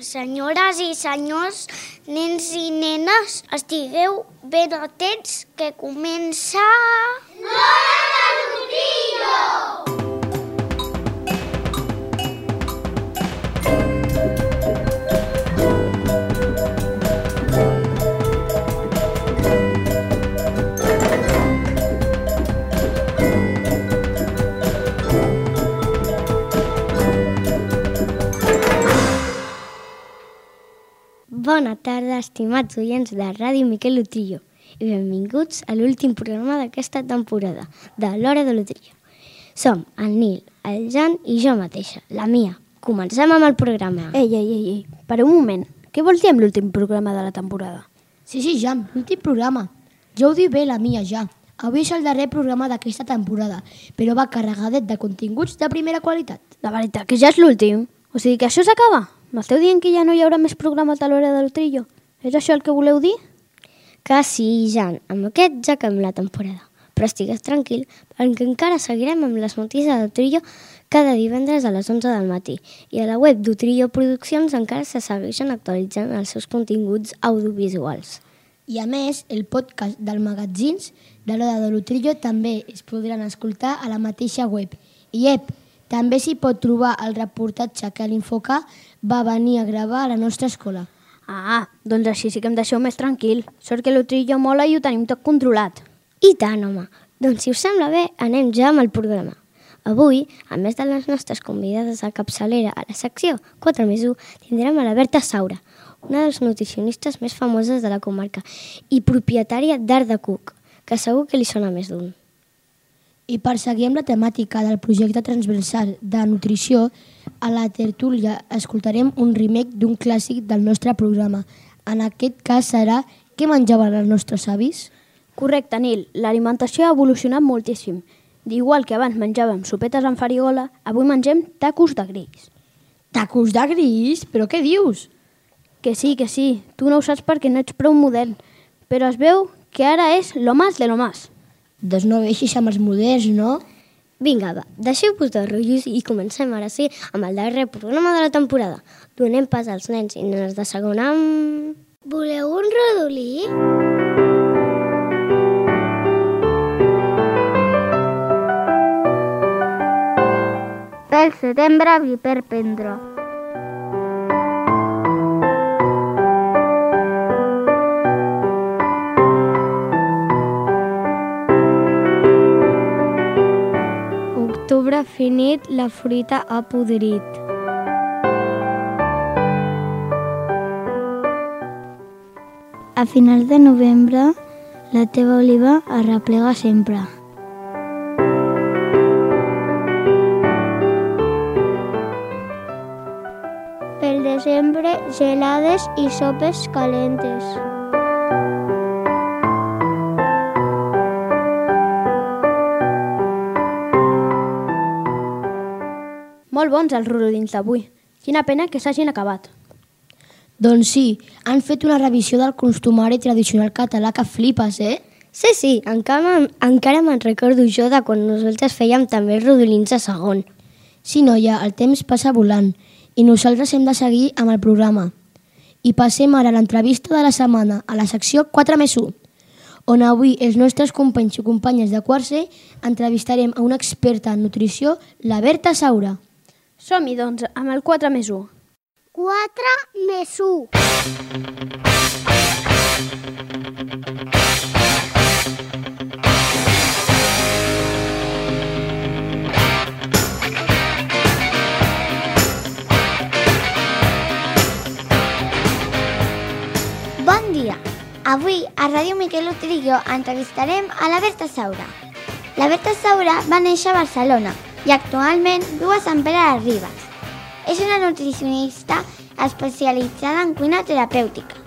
Senyores i senyors, nens i nenes, estigueu ben atents que comença... Bona tarda, estimats oients de Ràdio Miquel Utrillo i benvinguts a l'últim programa d'aquesta temporada de l'Hora de l'Utrillo. Som el Nil, el Jan i jo mateixa, la Mia. Comencem amb el programa. Ei, ei, ei, ei, per un moment. Què vols dir amb l'últim programa de la temporada? Sí, sí, Jam, l'últim programa. Ja ho diu bé la Mia, ja. Avui és el darrer programa d'aquesta temporada, però va carregadet de continguts de primera qualitat. De veritat, que ja és l'últim. O sigui que això s'acaba? M'esteu dient que ja no hi haurà més programes de l'hora de l'Utrillo? És això el que voleu dir? Que sí, Jan, amb aquest ja acabem la temporada. Però estigues tranquil, perquè encara seguirem amb les notícies d'Utrillo cada divendres a les 11 del matí. I a la web d'Utrillo Produccions encara se segueixen actualitzant els seus continguts audiovisuals. I a més, el podcast del magatzins de l'Hora de l'Utrillo també es podran escoltar a la mateixa web. I ep, també s'hi pot trobar el reportatge que l'Infoca va venir a gravar a la nostra escola. Ah, doncs així sí que em deixeu més tranquil. Sort que l'Utrillo mola i ho tenim tot controlat. I tant, home. Doncs si us sembla bé, anem ja amb el programa. Avui, a més de les nostres convidades a capçalera a la secció 4 més 1, tindrem a la Berta Saura, una de les nutricionistes més famoses de la comarca i propietària d'Art de Cuc, que segur que li sona més d'un. I per seguir amb la temàtica del projecte transversal de nutrició, a la tertúlia escoltarem un remake d'un clàssic del nostre programa. En aquest cas serà Què menjaven els nostres avis? Correcte, Nil. L'alimentació ha evolucionat moltíssim. D'igual que abans menjàvem sopetes amb farigola, avui mengem tacos de grills. Tacos de gris? Però què dius? Que sí, que sí. Tu no ho saps perquè no ets prou modern. Però es veu que ara és lo más de lo más. Doncs no veixis amb els moderns, no? Vinga, va, deixeu-vos de rotllos i comencem ara sí amb el darrer programa de la temporada. Donem pas als nens i nenes de segona amb... Voleu un rodolí? Pel setembre vi per prendre. Octubre finit, la fruita ha podrit. A finals de novembre, la teva oliva arreplega sempre. Pel desembre, gelades i sopes calentes. Molt bons els rodolins d'avui. Quina pena que s'hagin acabat. Doncs sí, han fet una revisió del costumari tradicional català que flipes, eh? Sí, sí, encara, encara me'n recordo jo de quan nosaltres fèiem també els rodolins a segon. Sí, noia, el temps passa volant i nosaltres hem de seguir amb el programa. I passem ara a l'entrevista de la setmana, a la secció 4 més 1, on avui els nostres companys i companyes de quart C entrevistarem a una experta en nutrició, la Berta Saura. Som-hi, doncs, amb el 4 més 1. 4 més 1. Bon dia! Avui a Ràdio Miquel Utrillo entrevistarem a la Berta Saura. La Berta Saura va néixer a Barcelona i actualment viu a Sant Pere de Ribes. És una nutricionista especialitzada en cuina terapèutica.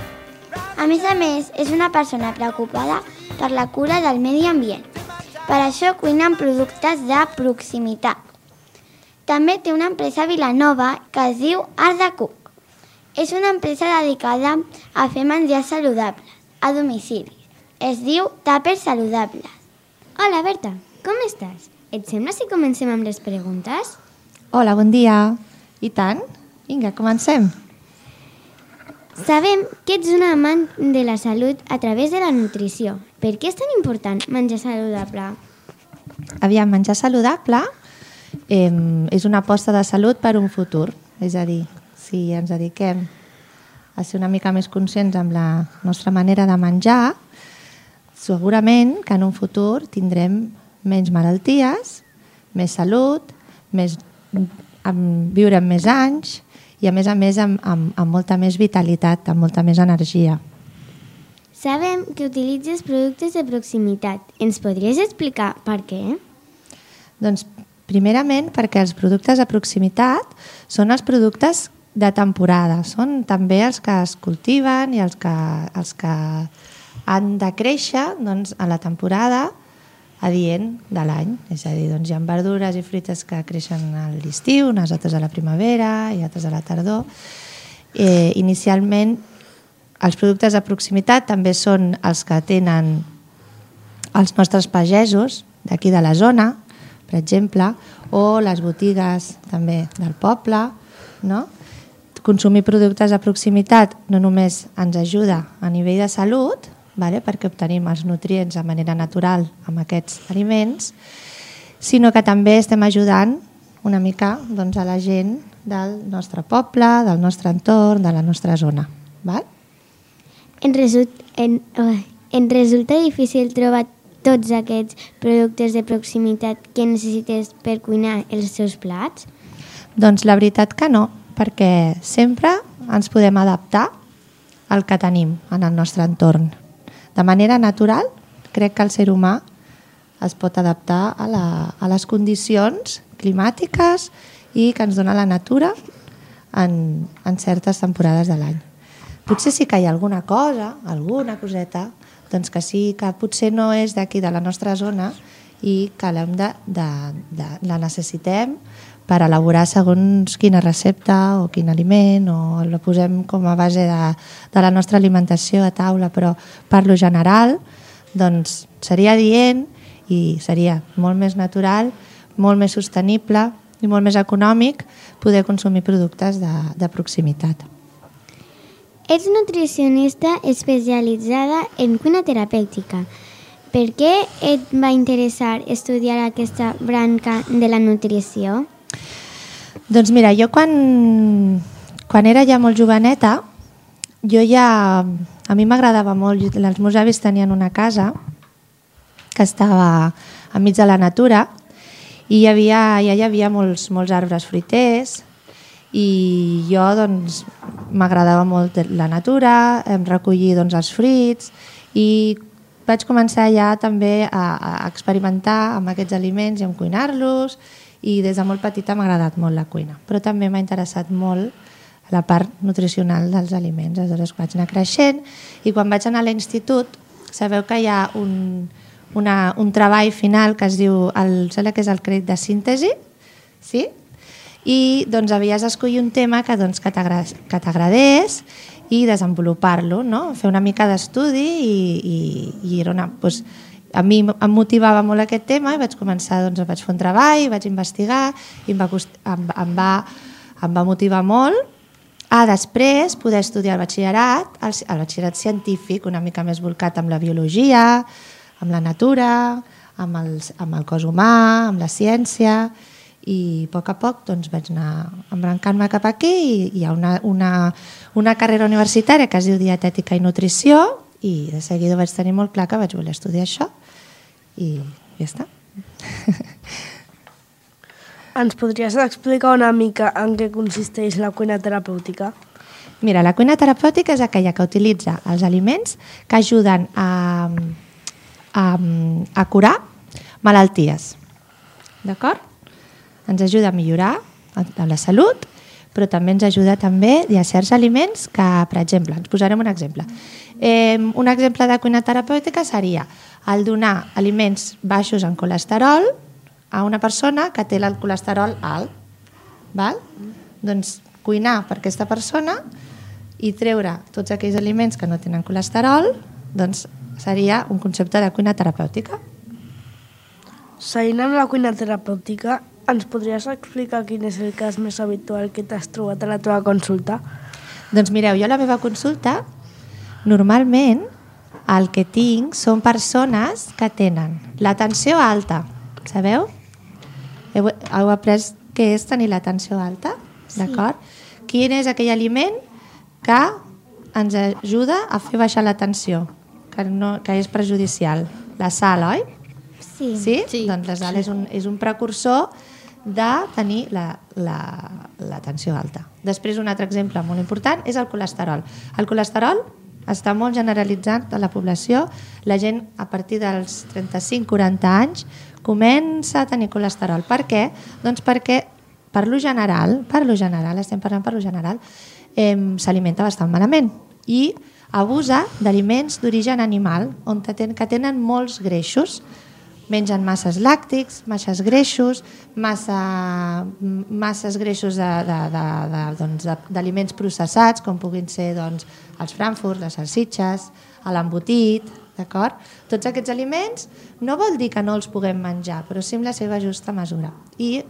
A més a més, és una persona preocupada per la cura del medi ambient. Per això cuina amb productes de proximitat. També té una empresa a Vilanova que es diu Art de Cook. És una empresa dedicada a fer menjars saludables a domicili. Es diu Tàpers Saludables. Hola, Berta, com estàs? Et sembla si comencem amb les preguntes? Hola, bon dia. I tant? Vinga, comencem. Sabem que ets un amant de la salut a través de la nutrició. Per què és tan important menjar saludable? Aviam, menjar saludable eh, és una aposta de salut per un futur. És a dir, si ens dediquem a ser una mica més conscients amb la nostra manera de menjar, segurament que en un futur tindrem menys malalties, més salut, més, amb, viurem més anys i a més a més amb, amb, amb molta més vitalitat, amb molta més energia. Sabem que utilitzes productes de proximitat. Ens podries explicar per què? Doncs primerament perquè els productes de proximitat són els productes de temporada, són també els que es cultiven i els que, els que han de créixer doncs, a la temporada adient de l'any. És a dir, doncs, hi ha verdures i fruites que creixen a l'estiu, unes altres a la primavera i altres a la tardor. Eh, inicialment, els productes de proximitat també són els que tenen els nostres pagesos d'aquí de la zona, per exemple, o les botigues també del poble, no? Consumir productes de proximitat no només ens ajuda a nivell de salut, vale? perquè obtenim els nutrients de manera natural amb aquests aliments, sinó que també estem ajudant una mica doncs, a la gent del nostre poble, del nostre entorn, de la nostra zona. Val? En, result, en, oh, en resulta difícil trobar tots aquests productes de proximitat que necessites per cuinar els seus plats? Doncs la veritat que no, perquè sempre ens podem adaptar al que tenim en el nostre entorn. De manera natural, crec que el ser humà es pot adaptar a, la, a les condicions climàtiques i que ens dona la natura en, en certes temporades de l'any. Potser sí que hi ha alguna cosa, alguna coseta, doncs que sí que potser no és d'aquí de la nostra zona i que de, de, de, la necessitem per elaborar segons quina recepta o quin aliment o la posem com a base de, de la nostra alimentació a taula, però per lo general doncs seria dient i seria molt més natural, molt més sostenible i molt més econòmic poder consumir productes de, de proximitat. Ets nutricionista especialitzada en cuina terapèutica. Per què et va interessar estudiar aquesta branca de la nutrició? Doncs mira, jo quan, quan era ja molt joveneta, jo ja... A mi m'agradava molt, els meus avis tenien una casa que estava enmig de la natura i hi havia, ja hi havia molts, molts arbres fruiters i jo doncs m'agradava molt la natura, em recollir doncs, els fruits i vaig començar ja també a, a experimentar amb aquests aliments i a cuinar-los i des de molt petita m'ha agradat molt la cuina, però també m'ha interessat molt la part nutricional dels aliments. Aleshores vaig anar creixent i quan vaig anar a l'institut sabeu que hi ha un, una, un treball final que es diu, el, sembla que és el crèdit de síntesi, sí? i doncs havies d'escollir un tema que, doncs, que t'agradés i desenvolupar-lo, no? fer una mica d'estudi i, i, i era una, doncs, a mi em motivava molt aquest tema i vaig començar, doncs vaig fer un treball, vaig investigar i em va, cost... em, em va, em va motivar molt. A després poder estudiar el batxillerat, el, el batxillerat científic, una mica més volcat amb la biologia, amb la natura, amb el, amb el cos humà, amb la ciència, i a poc a poc doncs, vaig anar embrancant-me cap aquí i hi ha una, una, una carrera universitària que es diu Dietètica i Nutrició i de seguida vaig tenir molt clar que vaig voler estudiar això i ja està. Ens podries explicar una mica en què consisteix la cuina terapèutica? Mira, la cuina terapèutica és aquella que utilitza els aliments que ajuden a, a, a curar malalties. D'acord? Ens ajuda a millorar la salut, però també ens ajuda també a certs aliments que, per exemple, ens posarem un exemple. Eh, un exemple de cuina terapèutica seria el donar aliments baixos en colesterol a una persona que té el colesterol alt. Val? Doncs cuinar per aquesta persona i treure tots aquells aliments que no tenen colesterol doncs seria un concepte de cuina terapèutica. Seguint amb la cuina terapèutica, ens podries explicar quin és el cas més habitual que t'has trobat a la teva consulta? Doncs mireu, jo a la meva consulta, normalment el que tinc són persones que tenen l'atenció alta, sabeu? Heu, heu après què és tenir l'atenció alta? Sí. D'acord? Quin és aquell aliment que ens ajuda a fer baixar la tensió, que, no, que és perjudicial? La sal, oi? Sí. Sí? Sí. Doncs la sal és, un, és un precursor de tenir la, tensió alta. Després, un altre exemple molt important és el colesterol. El colesterol està molt generalitzat a la població. La gent, a partir dels 35-40 anys, comença a tenir colesterol. Per què? Doncs perquè, per lo general, per lo general, estem parlant per lo general, eh, s'alimenta bastant malament i abusa d'aliments d'origen animal on que tenen molts greixos mengen masses làctics, masses greixos, massa, masses greixos d'aliments de, de, de, doncs, processats, com puguin ser doncs, els frankfurts, les salsitxes, l'embotit, d'acord? Tots aquests aliments no vol dir que no els puguem menjar, però sí amb la seva justa mesura. I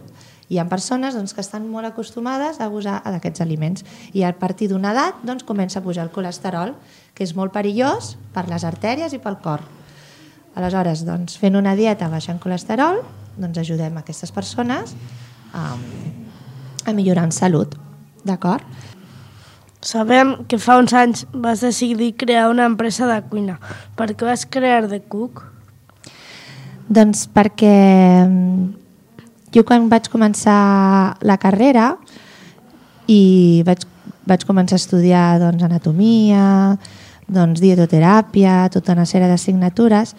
hi ha persones doncs, que estan molt acostumades a abusar d'aquests aliments i a partir d'una edat doncs, comença a pujar el colesterol, que és molt perillós per les artèries i pel cor. Aleshores, doncs, fent una dieta baixant colesterol, doncs ajudem aquestes persones a, a millorar en salut. D'acord? Sabem que fa uns anys vas decidir crear una empresa de cuina. Per què vas crear The Cook? Doncs perquè mm, jo quan vaig començar la carrera i vaig, vaig començar a estudiar doncs, anatomia, doncs, dietoteràpia, tota una sèrie d'assignatures,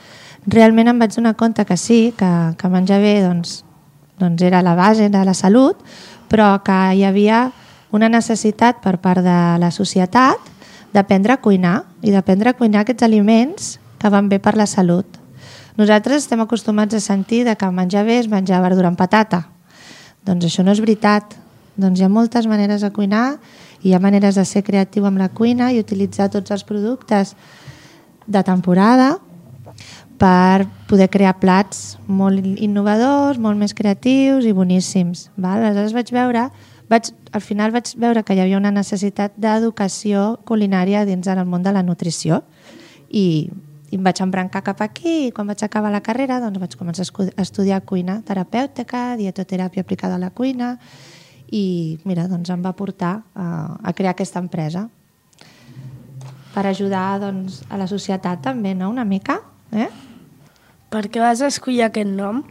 realment em vaig donar compte que sí, que, que menjar bé doncs, doncs era la base de la salut, però que hi havia una necessitat per part de la societat d'aprendre a cuinar i d'aprendre a cuinar aquests aliments que van bé per la salut. Nosaltres estem acostumats a sentir que menjar bé és menjar verdura amb patata. Doncs això no és veritat. Doncs hi ha moltes maneres de cuinar i hi ha maneres de ser creatiu amb la cuina i utilitzar tots els productes de temporada per poder crear plats molt innovadors, molt més creatius i boníssims. Val? Aleshores vaig veure, vaig, al final vaig veure que hi havia una necessitat d'educació culinària dins del món de la nutrició i, i em vaig embrancar cap aquí i quan vaig acabar la carrera doncs vaig començar a estudiar cuina terapèutica, dietoteràpia aplicada a la cuina i mira, doncs em va portar a, a crear aquesta empresa per ajudar doncs, a la societat també, no? una mica. Eh? Per què vas escollir aquest nom?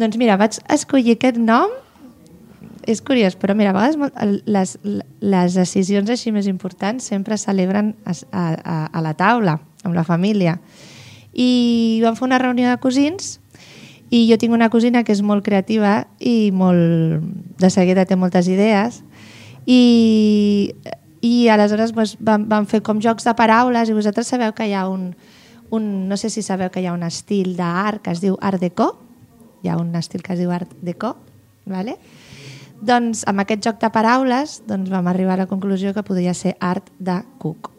Doncs mira, vaig escollir aquest nom és curiós, però mira, a vegades les, les decisions així més importants sempre es celebren a, a, a la taula, amb la família. I vam fer una reunió de cosins i jo tinc una cosina que és molt creativa i molt de seguida té moltes idees i, i aleshores doncs, vam, vam fer com jocs de paraules i vosaltres sabeu que hi ha un, un, no sé si sabeu que hi ha un estil d'art que es diu Art Deco, hi ha un estil que es diu Art Deco, ¿vale? doncs amb aquest joc de paraules doncs vam arribar a la conclusió que podria ser Art de Cook.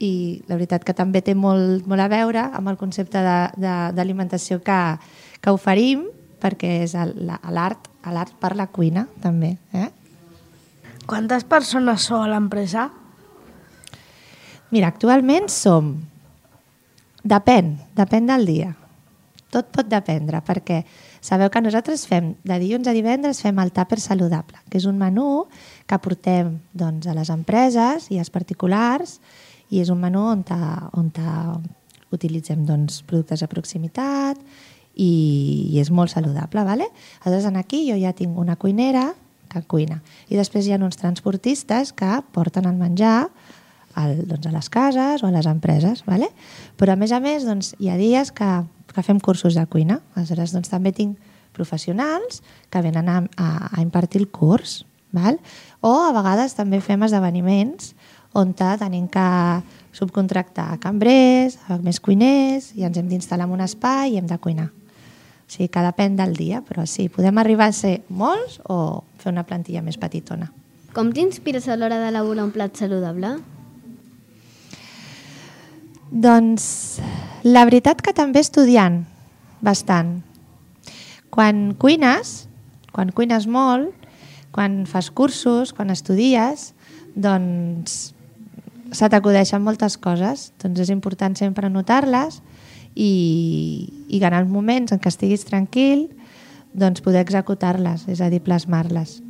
I la veritat que també té molt, molt a veure amb el concepte d'alimentació que, que oferim, perquè és l'art l'art per la cuina, també. Eh? Quantes persones sou a l'empresa? Mira, actualment som Depèn, depèn del dia. Tot pot dependre, perquè sabeu que nosaltres fem, de dilluns a divendres, fem el tàper saludable, que és un menú que portem doncs, a les empreses i als particulars, i és un menú on, ta, on ta utilitzem doncs, productes de proximitat i, i és molt saludable. ¿vale? Aleshores, aquí jo ja tinc una cuinera que cuina. I després hi ha uns transportistes que porten el menjar al, doncs a les cases o a les empreses. ¿vale? Però a més a més doncs, hi ha dies que, que fem cursos de cuina. Aleshores doncs, també tinc professionals que venen a, a, a impartir el curs. Val? O a vegades també fem esdeveniments on tenim que subcontractar cambrers, més cuiners, i ens hem d'instal·lar en un espai i hem de cuinar. O sigui que depèn del dia, però sí, podem arribar a ser molts o fer una plantilla més petitona. Com t'inspires a l'hora d'elaborar un plat saludable? Doncs la veritat que també estudiant bastant. Quan cuines, quan cuines molt, quan fas cursos, quan estudies, doncs se t'acudeixen moltes coses, doncs és important sempre anotar-les i, i en els moments en què estiguis tranquil doncs poder executar-les, és a dir, plasmar-les.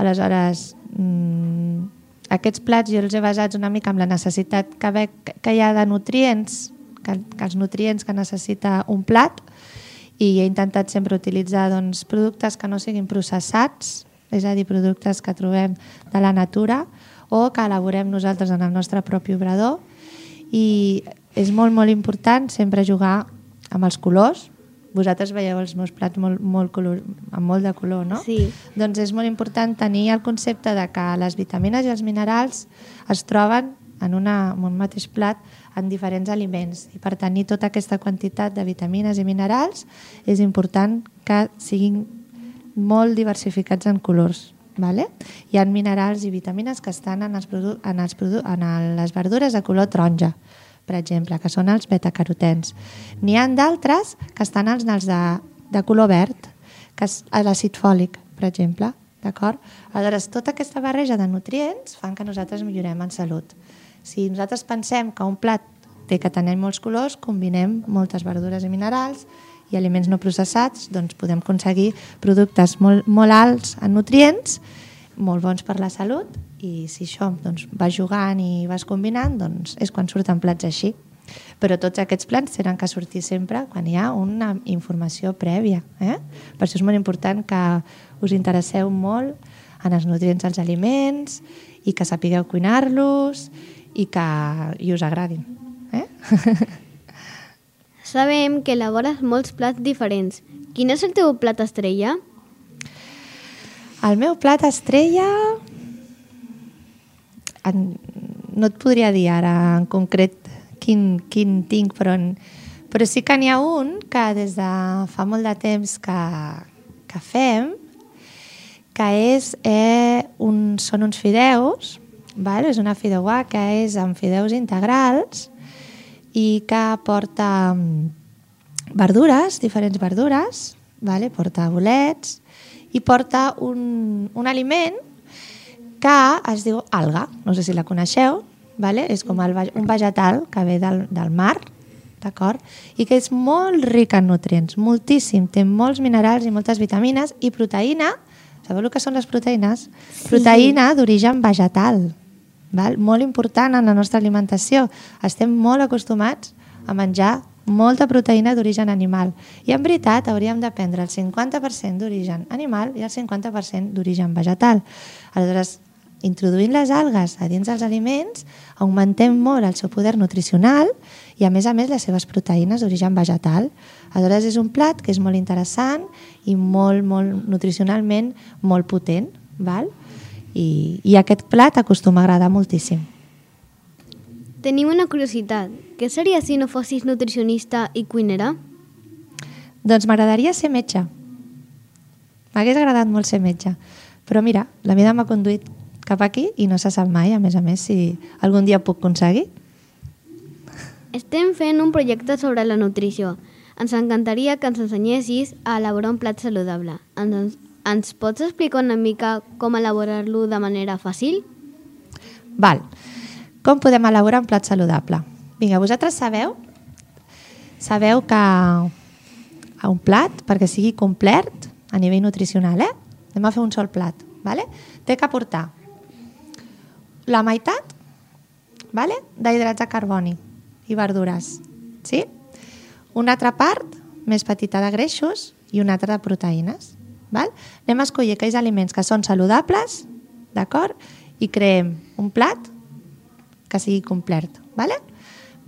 Aleshores, mmm, aquests plats jo els he basats una mica amb la necessitat que, ve, que hi ha de nutrients, que, que els nutrients que necessita un plat, i he intentat sempre utilitzar doncs, productes que no siguin processats, és a dir, productes que trobem de la natura o que elaborem nosaltres en el nostre propi obrador i és molt, molt important sempre jugar amb els colors. Vosaltres veieu els meus plats molt, molt color, amb molt de color, no? Sí. Doncs és molt important tenir el concepte de que les vitamines i els minerals es troben en, una, en un mateix plat en diferents aliments. I per tenir tota aquesta quantitat de vitamines i minerals és important que siguin molt diversificats en colors. Vale? Hi ha minerals i vitamines que estan en, els en, els en les verdures de color taronja, per exemple, que són els betacarotens. N'hi han d'altres que estan els de, de color verd, que és l'àcid fòlic, per exemple. D'acord? Aleshores, tota aquesta barreja de nutrients fan que nosaltres millorem en salut. Si nosaltres pensem que un plat té que tenir molts colors, combinem moltes verdures i minerals i aliments no processats, doncs podem aconseguir productes molt, molt alts en nutrients, molt bons per la salut, i si això doncs, vas jugant i vas combinant, doncs és quan surten plats així. Però tots aquests plans tenen que sortir sempre quan hi ha una informació prèvia. Eh? Per això és molt important que us interesseu molt en els nutrients dels aliments i que sapigueu cuinar-los i que i us agradin. Eh? Sabem que elabores molts plats diferents. Quin és el teu plat estrella? El meu plat estrella... En, no et podria dir ara en concret quin, quin tinc, però, en, però sí que n'hi ha un que des de fa molt de temps que, que fem, que és, eh, un, són uns fideus, val? és una fideuà que és amb fideus integrals i que porta mm, verdures, diferents verdures, vale? porta bolets i porta un, un aliment que es diu alga, no sé si la coneixeu, vale? és com el, un vegetal que ve del, del mar, d'acord? I que és molt ric en nutrients, moltíssim, té molts minerals i moltes vitamines i proteïna, sabeu el que són les proteïnes? Sí. Proteïna d'origen vegetal, val? molt important en la nostra alimentació. Estem molt acostumats a menjar molta proteïna d'origen animal. I en veritat hauríem de prendre el 50% d'origen animal i el 50% d'origen vegetal. Aleshores, introduint les algues a dins dels aliments, augmentem molt el seu poder nutricional i, a més a més, les seves proteïnes d'origen vegetal. Aleshores, és un plat que és molt interessant i molt, molt nutricionalment molt potent. Val? I, I aquest plat acostuma a agradar moltíssim. Tenim una curiositat. Què seria si no fossis nutricionista i cuinera? Doncs m'agradaria ser metge. M'hagués agradat molt ser metge. Però mira, la vida m'ha conduït cap aquí i no se sap mai, a més a més, si algun dia puc aconseguir. Estem fent un projecte sobre la nutrició. Ens encantaria que ens ensenyessis a elaborar un plat saludable. Ens, ens pots explicar una mica com elaborar-lo de manera fàcil? Val. Com podem elaborar un plat saludable? Vinga, vosaltres sabeu sabeu que a un plat, perquè sigui complet a nivell nutricional, eh? anem a fer un sol plat, vale? té que portar la meitat vale? d'hidrats de carboni i verdures, sí? una altra part més petita de greixos i una altra de proteïnes. Val? Anem a escollir aquells aliments que són saludables, d'acord? I creem un plat que sigui complet. Vale?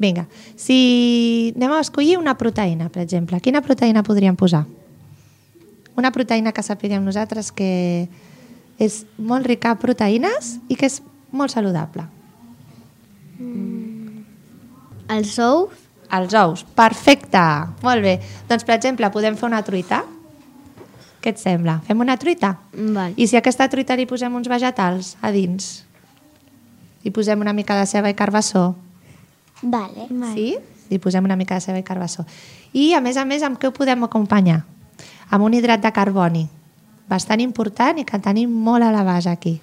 Vinga, si anem a escollir una proteïna, per exemple, quina proteïna podríem posar? Una proteïna que sapiguem nosaltres que és molt rica en proteïnes i que és molt saludable. Els ous? Els ous, perfecte, molt bé. Doncs, per exemple, podem fer una truita. Què et sembla? Fem una truita? Val. I si a aquesta truita li posem uns vegetals a dins? Li posem una mica de ceba i carbassó? Vale. Sí? Li posem una mica de ceba i carbassó. I, a més a més, amb què ho podem acompanyar? Amb un hidrat de carboni, bastant important i que tenim molt a la base aquí.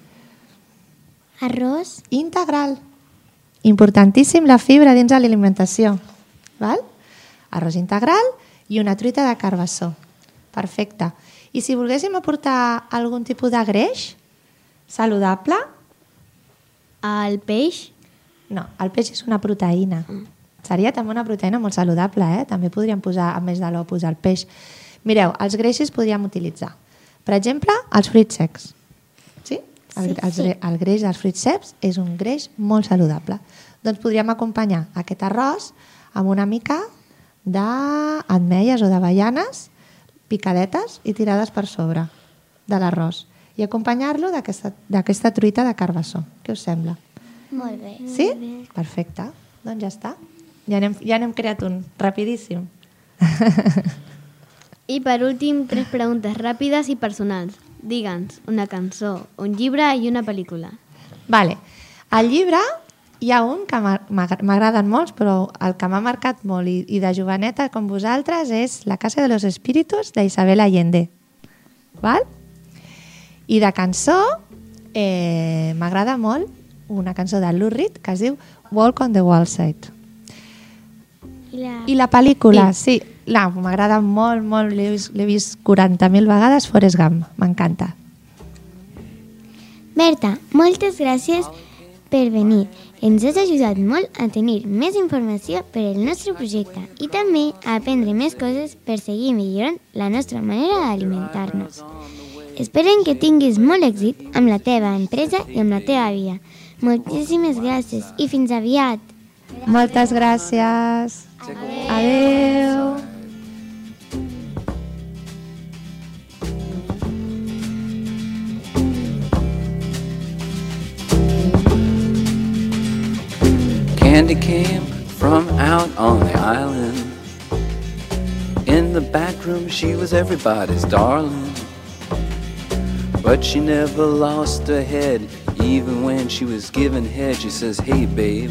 Arròs? integral. Importantíssim la fibra dins de l'alimentació. Val? Arròs integral i una truita de carbassó. Perfecte. I si volguéssim aportar algun tipus de greix saludable, El peix? no, el peix és una proteïna. Seria també una proteïna molt saludable, eh? També podríem posar, a més de l'ou, posar el peix. Mireu, els greixos podríem utilitzar. Per exemple, els fruits secs. El, el, sí. el greix dels fruits secs és un greix molt saludable. Doncs podríem acompanyar aquest arròs amb una mica d'ametles o d'avellanes picadetes i tirades per sobre de l'arròs i acompanyar-lo d'aquesta truita de carbassó. Què us sembla? Molt bé. Sí? Perfecte. Doncs ja està. Ja n'hem ja n'hem creat un, rapidíssim. I per últim, tres preguntes ràpides i personals. Digue'ns una cançó, un llibre i una pel·lícula. Vale. Al llibre hi ha un que m'agraden molts, però el que m'ha marcat molt i, i de joveneta com vosaltres és La casa de los espíritus d'Isabel Allende. Val? I de cançó eh, m'agrada molt una cançó de Lou Reed que es diu Walk on the Wall Side. I la... I la pel·lícula, sí, la, m'agrada molt, molt, l'he vist, vist 40.000 vegades, Forrest Gump, m'encanta. Berta, moltes gràcies per venir. Ens has ajudat molt a tenir més informació per al nostre projecte i també a aprendre més coses per seguir millorant la nostra manera d'alimentar-nos. Esperem que tinguis molt èxit amb la teva empresa i amb la teva vida. Moltíssimes gràcies i fins aviat! Moltes gràcies. Adeu. Candy came from out on the island. In the back room, she was everybody's darling. But she never lost her head, even when she was given head. She says, Hey, babe,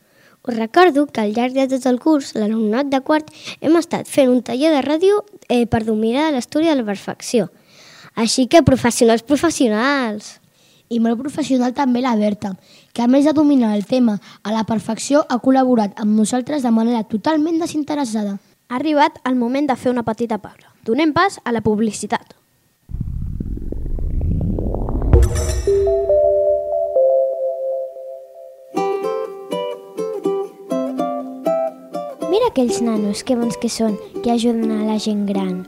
Us recordo que al llarg de tot el curs, l'alumnat de quart, hem estat fent un taller de ràdio eh, per dominar l'estudi de la perfecció. Així que professionals, professionals! I molt professional també la Berta, que a més de dominar el tema a la perfecció ha col·laborat amb nosaltres de manera totalment desinteressada. Ha arribat el moment de fer una petita pausa. Donem pas a la publicitat. Mira aquells nanos, que bons que són, que ajuden a la gent gran.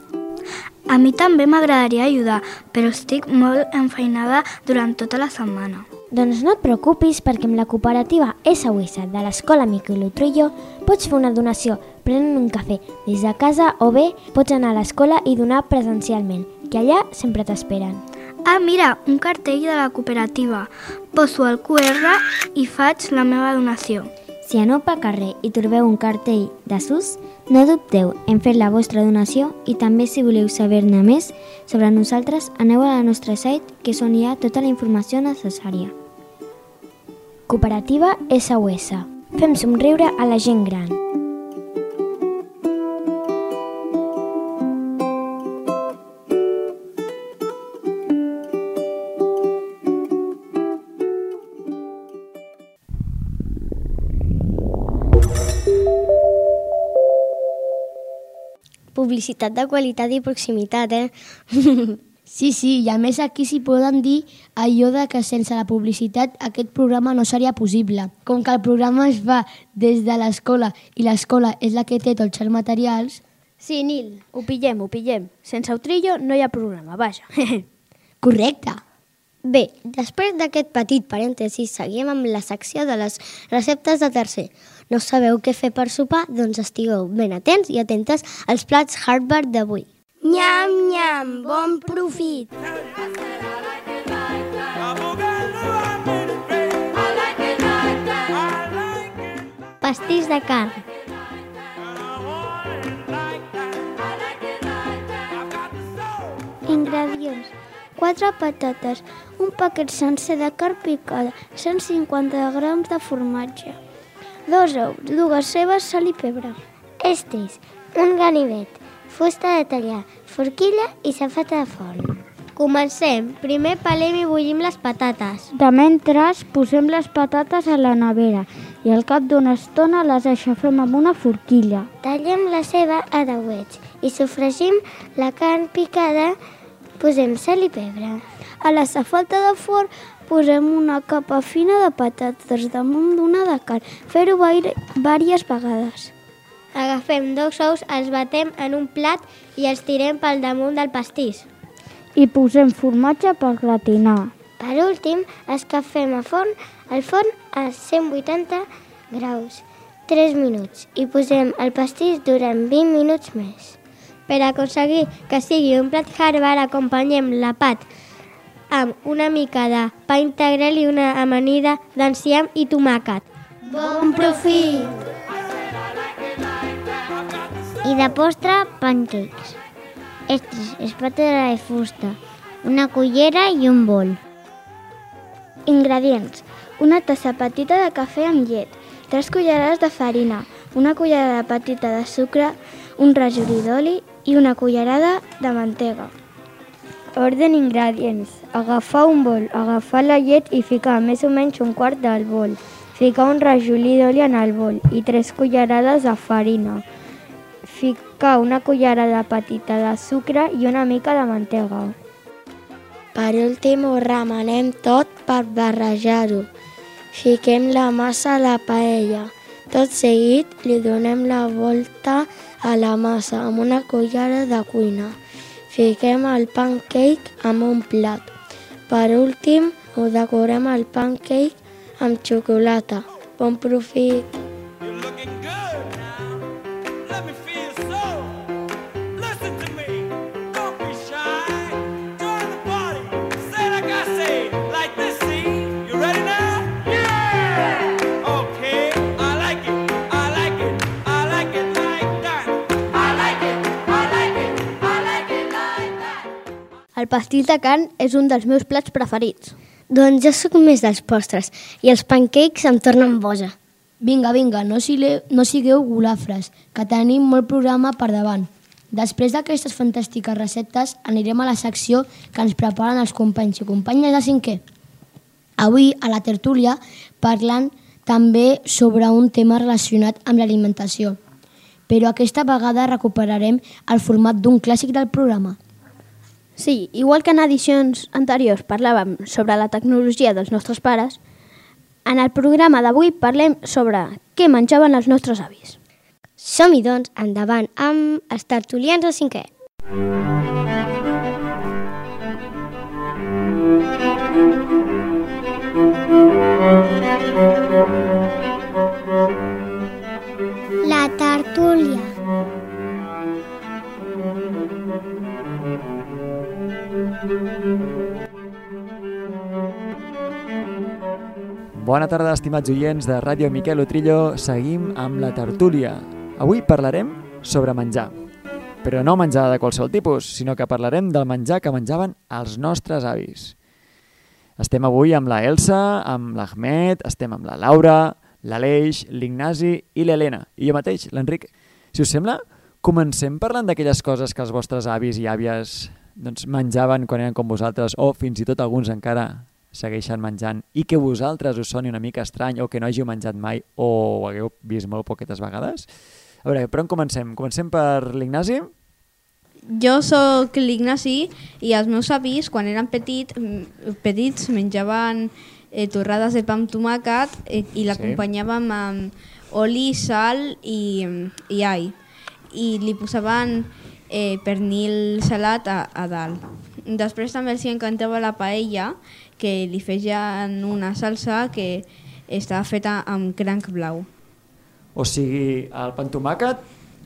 A mi també m'agradaria ajudar, però estic molt enfeinada durant tota la setmana. Doncs no et preocupis perquè amb la cooperativa SOS de l'Escola Miquel Utrillo pots fer una donació prenent un cafè des de casa o bé pots anar a l'escola i donar presencialment, que allà sempre t'esperen. Ah, mira, un cartell de la cooperativa. Poso el QR i faig la meva donació. Si aneu pel carrer i trobeu un cartell de SUS, no dubteu en fer la vostra donació i també si voleu saber-ne més sobre nosaltres, aneu a la nostra site que on hi ha tota la informació necessària. Cooperativa SOS. Fem somriure a la gent gran. Publicitat de qualitat i proximitat, eh? sí, sí, i a més aquí s'hi poden dir allò de que sense la publicitat aquest programa no seria possible. Com que el programa es fa des de l'escola i l'escola és la que té tots els materials, Sí, Nil, ho pillem, ho pillem. Sense Utrillo no hi ha programa, vaja. correcte. Bé, després d'aquest petit parèntesi, seguim amb la secció de les receptes de tercer. No sabeu què fer per sopar? Doncs estigueu ben atents i atentes als plats Harvard d'avui. Nyam, nyam, bon profit! Pastís de carn. Ingredients. 4 patates, un paquet sencer de carn picada, 150 grams de formatge, dos ous, dues cebes, sal i pebre. Estris, un ganivet, fusta de tallar, forquilla i safata de forn. Comencem. Primer pelem i bullim les patates. De mentre, posem les patates a la nevera i al cap d'una estona les aixafem amb una forquilla. Tallem la ceba a dauets i sofregim la carn picada, posem sal i pebre. A la safata de forn posem una capa fina de patates damunt d'una de carn, fer-ho diverses vegades. Agafem dos ous, els batem en un plat i els tirem pel damunt del pastís. I posem formatge per gratinar. Per últim, escafem a forn, el forn a 180 graus, 3 minuts, i posem el pastís durant 20 minuts més. Per aconseguir que sigui un plat Harvard, acompanyem la pat amb una mica de pa integral i una amanida d'enciam i tomàquet. Bon profit! I de postre, pancakes. Estris, espátula de fusta, una cullera i un bol. Ingredients. Una tassa petita de cafè amb llet, 3 cullerades de farina, una cullerada petita de sucre, un rajolí d'oli i una cullerada de mantega. Orden ingredients. Agafar un bol, agafar la llet i ficar més o menys un quart del bol. Ficar un rajolí d'oli en el bol i 3 cullerades de farina. Ficar una cullerada petita de sucre i una mica de mantega. Per últim ho remenem tot per barrejar-ho. Fiquem la massa a la paella. Tot seguit li donem la volta a la massa amb una cullera de cuina. Fiquem el pancake en un plat. Per últim, ho decorem el pancake amb xocolata. Bon profit! El pastís de carn és un dels meus plats preferits. Doncs jo sóc més dels postres i els pancakes em tornen boja. Vinga, vinga, no, sile, no sigueu golafres, que tenim molt programa per davant. Després d'aquestes fantàstiques receptes anirem a la secció que ens preparen els companys i companyes de cinquè. Avui, a la tertúlia, parlant també sobre un tema relacionat amb l'alimentació. Però aquesta vegada recuperarem el format d'un clàssic del programa. Sí, igual que en edicions anteriors parlàvem sobre la tecnologia dels nostres pares, en el programa d'avui parlem sobre què menjaven els nostres avis. Som-hi, doncs, endavant amb els tertulians de cinquè. La tertúlia. Bona tarda, estimats oients de Ràdio Miquel Utrillo. Seguim amb la tertúlia. Avui parlarem sobre menjar. Però no menjar de qualsevol tipus, sinó que parlarem del menjar que menjaven els nostres avis. Estem avui amb la Elsa, amb l'Ahmed, estem amb la Laura, l'Aleix, l'Ignasi i l'Helena. I jo mateix, l'Enric. Si us sembla, comencem parlant d'aquelles coses que els vostres avis i àvies doncs, menjaven quan eren com vosaltres, o fins i tot alguns encara segueixen menjant, i que vosaltres us soni una mica estrany, o que no hàgiu menjat mai, o ho hagueu vist molt poquetes vegades. A veure, per on comencem? Comencem per l'Ignasi? Jo sóc l'Ignasi i els meus avis, quan eren petit, mm, petits, menjaven eh, torrades de pa amb tomàquet eh, i l'acompanyàvem amb oli, sal i, i all. I li posaven eh, pernil salat a, a dalt. Després també els encantava la paella, que li feien una salsa que estava feta amb cranc blau. O sigui, el pa amb tomàquet,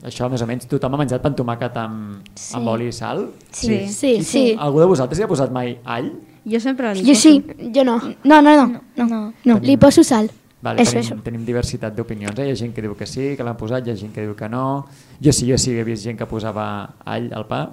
això més o menys tothom ha menjat pa amb tomàquet amb, Sí. amb oli i sal? Sí. Sí, I sí. Algú de vosaltres hi ha posat mai all? Jo sempre li Jo sí, jo no. No, no, no. no. no. no. Li poso sal. Vale, Eso, tenim, tenim diversitat d'opinions. Eh? Hi ha gent que diu que sí, que l'han posat, hi ha gent que diu que no. Jo sí, jo sí he vist gent que posava all al pa.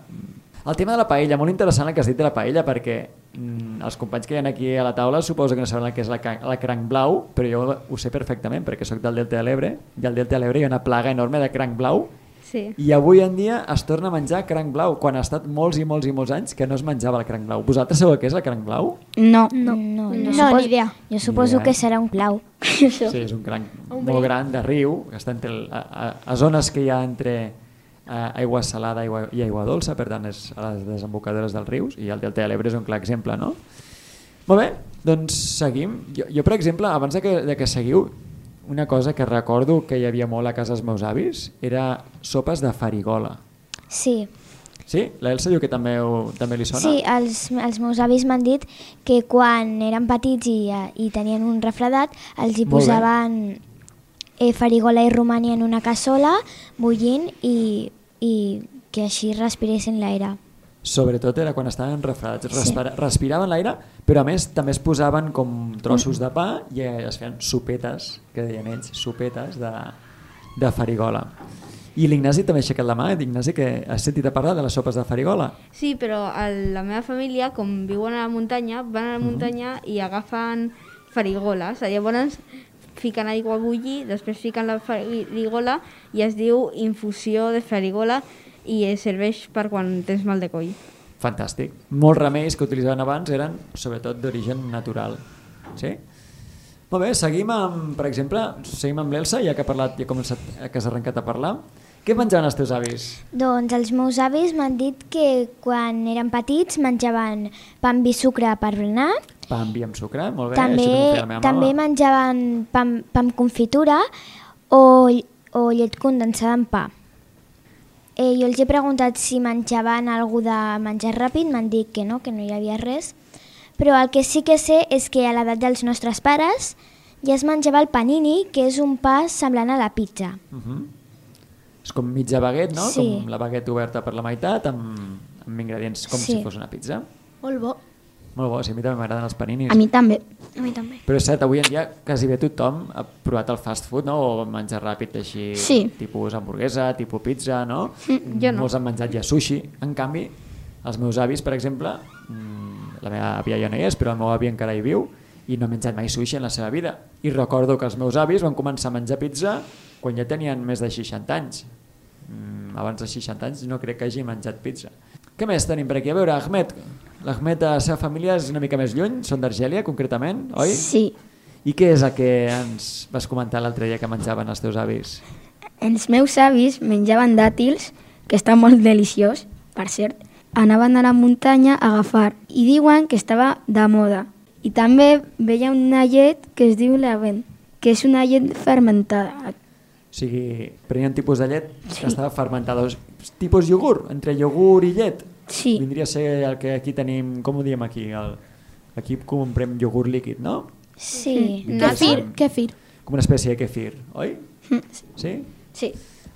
El tema de la paella, molt interessant el que has dit de la paella, perquè mm, els companys que hi ha aquí a la taula suposo que no saben el que és la, la cranc blau, però jo ho sé perfectament, perquè sóc del Delta de l'Ebre, i al Delta de l'Ebre hi ha una plaga enorme de cranc blau, Sí. i avui en dia es torna a menjar cranc blau, quan ha estat molts i molts i molts anys que no es menjava el cranc blau. Vosaltres sabeu què és el cranc blau? No. No, No, no, ni suposo, idea. jo suposo idea. que serà un clau. Sí, és un cranc molt gran de riu, que està entre el, a, a, a zones que hi ha entre a, aigua salada aigua, i aigua dolça, per tant és a les desembocadores dels rius, i el Delta de l'Ebre és un clar exemple, no? Molt bé, doncs seguim. Jo, jo per exemple, abans de que, de que seguiu, una cosa que recordo que hi havia molt a casa dels meus avis era sopes de farigola. Sí, Sí? L'Elsa diu que també, ho, també li sona? sí els, els meus avis m'han dit que quan eren petits i, i tenien un refredat els hi Molt posaven eh, farigola i romani en una cassola bullint i, i que així respiressin l'aire. Sobretot era quan estaven refredats. Respira, respiraven l'aire, però a més també es posaven com trossos de pa i es feien sopetes, que deien ells, sopetes de, de farigola. I l'Ignasi també ha aixecat la mà, Ignasi, que has sentit a parlar de les sopes de farigola. Sí, però a la meva família, com viuen a la muntanya, van a la muntanya i agafen farigoles. Llavors fiquen aigua a bullir, després fiquen la farigola i es diu infusió de farigola i es serveix per quan tens mal de coll. Fantàstic. Molts remeis que utilitzaven abans eren sobretot d'origen natural. Sí? Molt bé, seguim amb, per exemple, seguim amb l'Elsa, ja que ha parlat, ja començat, que has arrencat a parlar. Què menjaven els teus avis? Doncs els meus avis m'han dit que quan eren petits menjaven pa amb vi sucre per berenar, Pa amb vi amb sucre, molt bé. també, això també també menjaven pa, amb- pa amb confitura o, o llet condensada en pa. Eh, jo els he preguntat si menjaven algú de menjar ràpid, m'han dit que no, que no hi havia res. Però el que sí que sé és que a l'edat dels nostres pares ja es menjava el panini, que és un pa semblant a la pizza. Uh -huh. És com mitja baguet, no? Sí. Com la baguet oberta per la meitat, amb, amb ingredients com Sí. si fos una pizza. Molt bo. Molt bo, sí, a mi també m'agraden els paninis. A mi també. A mi també. Però és cert, avui en dia quasi bé tothom ha provat el fast food, no? O menjar ràpid així, Sí. tipus hamburguesa, tipus pizza, no? Mm, jo no. Molts han menjat ja sushi. En canvi, els meus avis, per exemple, mm, la meva àvia ja no hi és, però el meu avi encara hi viu, i no ha menjat mai sushi en la seva vida. I recordo que els meus avis van començar a menjar pizza quan ja tenien més de 60 anys. Mm, abans de 60 anys no crec que hagi menjat pizza. Què més tenim per aquí? A veure, Ahmed. L'Ahmed, la seva família és una mica més lluny, són d'Argèlia, concretament, oi? Sí. I què és el que ens vas comentar l'altre dia que menjaven els teus avis? Els meus avis menjaven dàtils, que està molt deliciós, per cert. Anaven a la muntanya a agafar i diuen que estava de moda. I també veia una llet que es diu l'avent, que és una llet fermentada. O sigui, prenien tipus de llet que estava fermentada. Tipus iogurt, entre iogurt i llet. Sí. Vindria a ser el que aquí tenim, com ho diem aquí? El, aquí comprem iogurt líquid, no? Sí. A ser Kefir. Com una espècie de kefir, oi? Sí? Sí.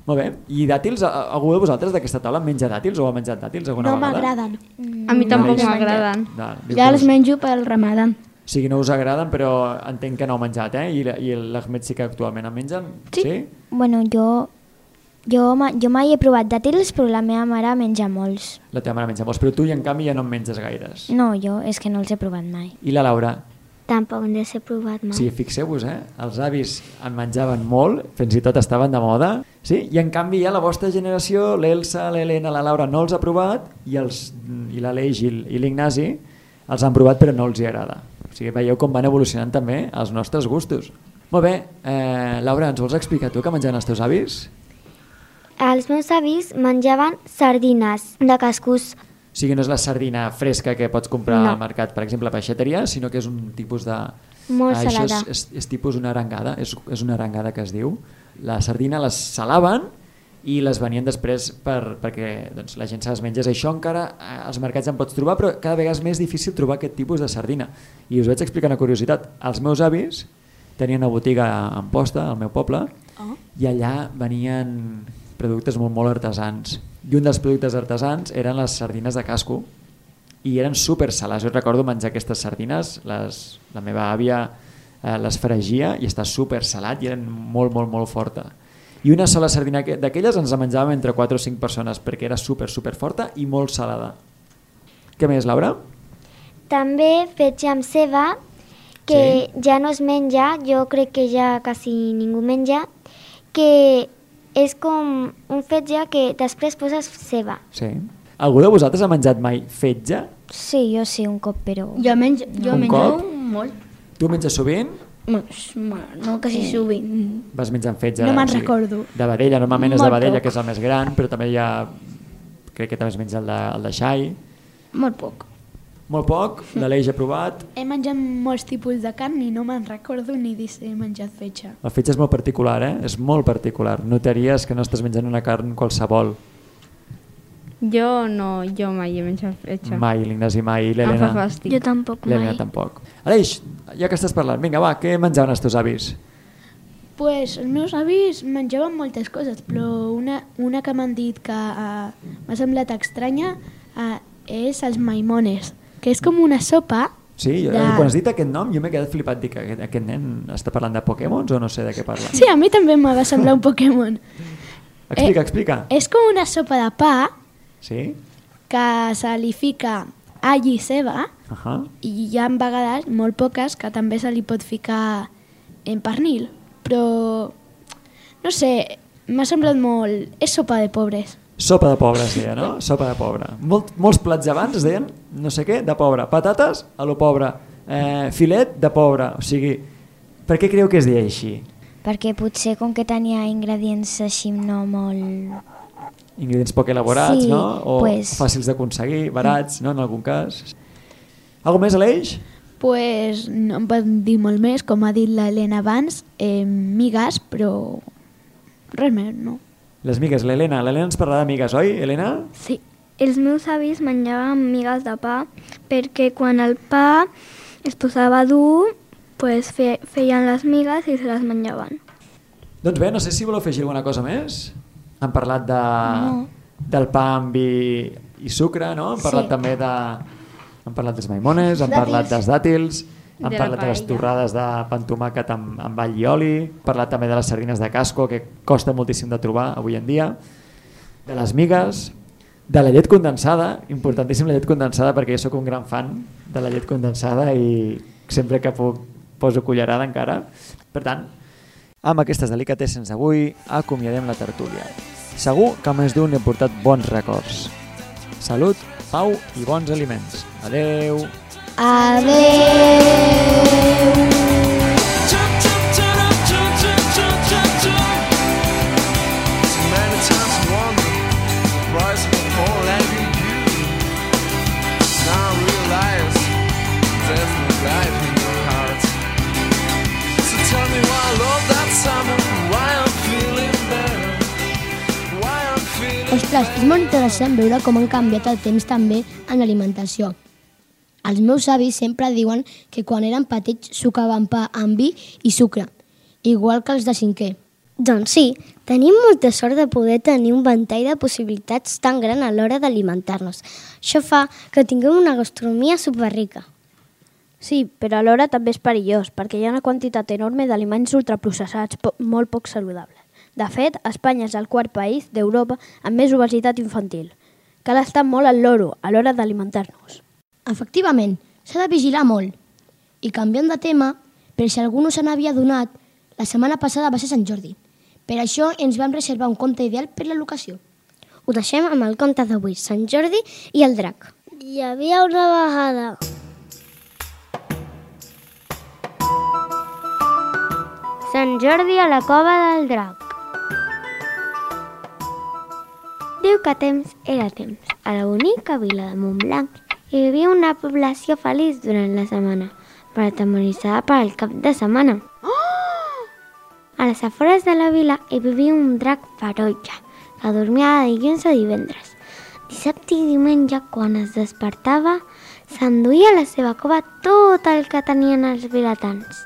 Molt bé. I dàtils, algú de vosaltres d'aquesta taula menja dàtils o ha menjat dàtils alguna No vegada? m'agraden. A mi tampoc m'agraden. No, diu Ja els us- menjo pel ramadan. O sigui, no us agraden, però entenc que no heu menjat, eh? I, i l'Ahmed sí que actualment en mengen? Sí. sí? Bueno, jo, jo, ma- jo mai he provat dàtils, però la meva mare menja molts. La teva mare menja molts, però tu i en canvi ja no en menges gaires. No, jo és que no els he provat mai. I la Laura? Tampoc no s'he provat mai. Sí, fixeu-vos, eh? Els avis en menjaven molt, fins i tot estaven de moda, sí? I en canvi ja la vostra generació, l'Elsa, l'Helena, la Laura no els ha provat i, els, i l'Aleix i l'Ignasi els han provat però no els hi agrada. O sigui, veieu com van evolucionant també els nostres gustos. Molt bé, eh, Laura, ens vols explicar tu què menjaven els teus avis? Els meus avis menjaven sardines de cascús. O sigui, no és la sardina fresca que pots comprar No. al mercat, per exemple, a peixateria, sinó que és un tipus de... Molt Ah, això salada. És, és, és tipus una arengada, és, és una arengada que es diu. La sardina les salaven i les venien després per, perquè doncs, la gent se les menges. Això encara eh, als mercats en pots trobar, però cada vegada és més difícil trobar aquest tipus de sardina. I us vaig explicar una curiositat. Els meus avis tenien una botiga a Amposta, al meu poble, Oh. i allà venien productes molt, molt artesans. I un dels productes artesans eren les sardines de casco i eren super salades. Jo recordo menjar aquestes sardines, les, la meva àvia eh, les fregia i està super salat i eren molt, molt, molt forta. I una sola sardina que- d'aquelles ens la menjàvem entre 4 o 5 persones perquè era super, super forta i molt salada. Què més, Laura? També fetge amb ceba, que ja no es menja, jo crec que ja quasi ningú menja, que és com un fetge que després poses ceba. Sí. Algú de vosaltres ha menjat mai fetge? Sí, jo sí, un cop, però... Jo, menjo, jo Un menjo cop? molt. Tu menges sovint? Bueno, no quasi sovint. Vas menjant fetge? No me'n recordo. De vedella, normalment és de Molt vedella, poc. que és el més gran, però també hi ha... Crec que també es menja el de, el de xai. Molt poc. Molt poc, l'Aleix ha provat. He menjat molts tipus de carn i no me'n recordo ni dir si he menjat fetge. El fetge és molt particular, eh? És molt particular. Notaries que no estàs menjant una carn qualsevol. Jo no, jo mai he menjat fetge. Mai, l'Ignasi mai, i Em l'Helena. fa fàstic. Jo tampoc L'Helena mai. tampoc. Aleix, ja que estàs parlant, vinga, va, què menjaven els teus avis? Pues els meus avis menjaven moltes coses, però una, una que m'han dit que uh, m'ha semblat estranya uh, és els maimones, que és com una sopa Sí, jo, De- quan has dit aquest nom jo m'he quedat flipat, dic, aquest, aquest nen està parlant de Pokémons o no sé de què parla? Sí, a mi també em va semblar un Pokémon. Explica, Eh, explica. És com una sopa de pa Sí? que se li fica all i ceba Uh -huh. i hi ha vegades, molt poques, que també se li pot ficar en pernil. Però, no sé, m'ha semblat molt... És sopa de pobres. Sopa de pobre es deia, no? Sopa de pobre. Molt, molts plats abans es deien, no sé què, de pobre. Patates, a lo pobre. Eh, filet, de pobre. O sigui, per què creieu que es deia així? Perquè potser com que tenia ingredients així no molt... Ingredients poc elaborats, Sí, no? O pues- fàcils d'aconseguir, barats, no? En algun cas. Algo més, Aleix? pues, no em pot dir molt més, com ha dit l'Helena abans, eh, migues, però res més, no. Les migues, l'Helena. L'Helena ens parlarà de migues, oi, Helena? Sí. Els meus avis menjaven migues de pa perquè quan el pa es posava dur, pues fe, feien les migues i se les menjaven. Doncs bé, no sé si voleu afegir alguna cosa més. Han parlat de, No. del pa amb vi i sucre, no? Han parlat Sí. també de... Han parlat dels maimones, han Dàtils. parlat dels dàtils, han De la parlat de les torrades de pa amb amb, all i oli, parlat també de les sardines de casco, que costa moltíssim de trobar avui en dia, de les migues, de la llet condensada, importantíssim la llet condensada perquè jo sóc un gran fan de la llet condensada i sempre que puc poso cullerada encara. Per tant, amb aquestes delicatessens d'avui acomiadem la tertúlia. Segur que més d'un he portat bons records. Salut, pau i bons aliments. Adeu! Feeling Ostres, és molt interessant veure com han canviat el temps també en l'alimentació. Els meus avis sempre diuen que quan eren petits sucaven pa amb vi i sucre, igual que els de cinquè. Doncs sí, tenim molta sort de poder tenir un ventall de possibilitats tan gran a l'hora d'alimentar-nos. Això fa que tinguem una gastronomia superrica. Sí, però alhora també és perillós, perquè hi ha una quantitat enorme d'aliments ultraprocessats po molt poc saludables. De fet, Espanya és el quart país d'Europa amb més obesitat infantil. Cal estar molt al loro a l'hora d'alimentar-nos. Efectivament, s'ha de vigilar molt. I canviant de tema, per si algú no se n'havia donat, la setmana passada va ser Sant Jordi. Per això ens vam reservar un conte ideal per la locació. Ho deixem amb el conte d'avui, Sant Jordi i el drac. Hi havia una vegada Sant Jordi a la cova del drac. Diu que temps era temps. A la bonica vila de Montblanc hi vivia una població feliç durant la setmana, però atemoritzada per al cap de setmana. A les afores de la vila hi vivia un drac ferotge, que dormia de dilluns a divendres. Dissabte i diumenge, quan es despertava, s'enduia a la seva cova tot el que tenien els vilatans.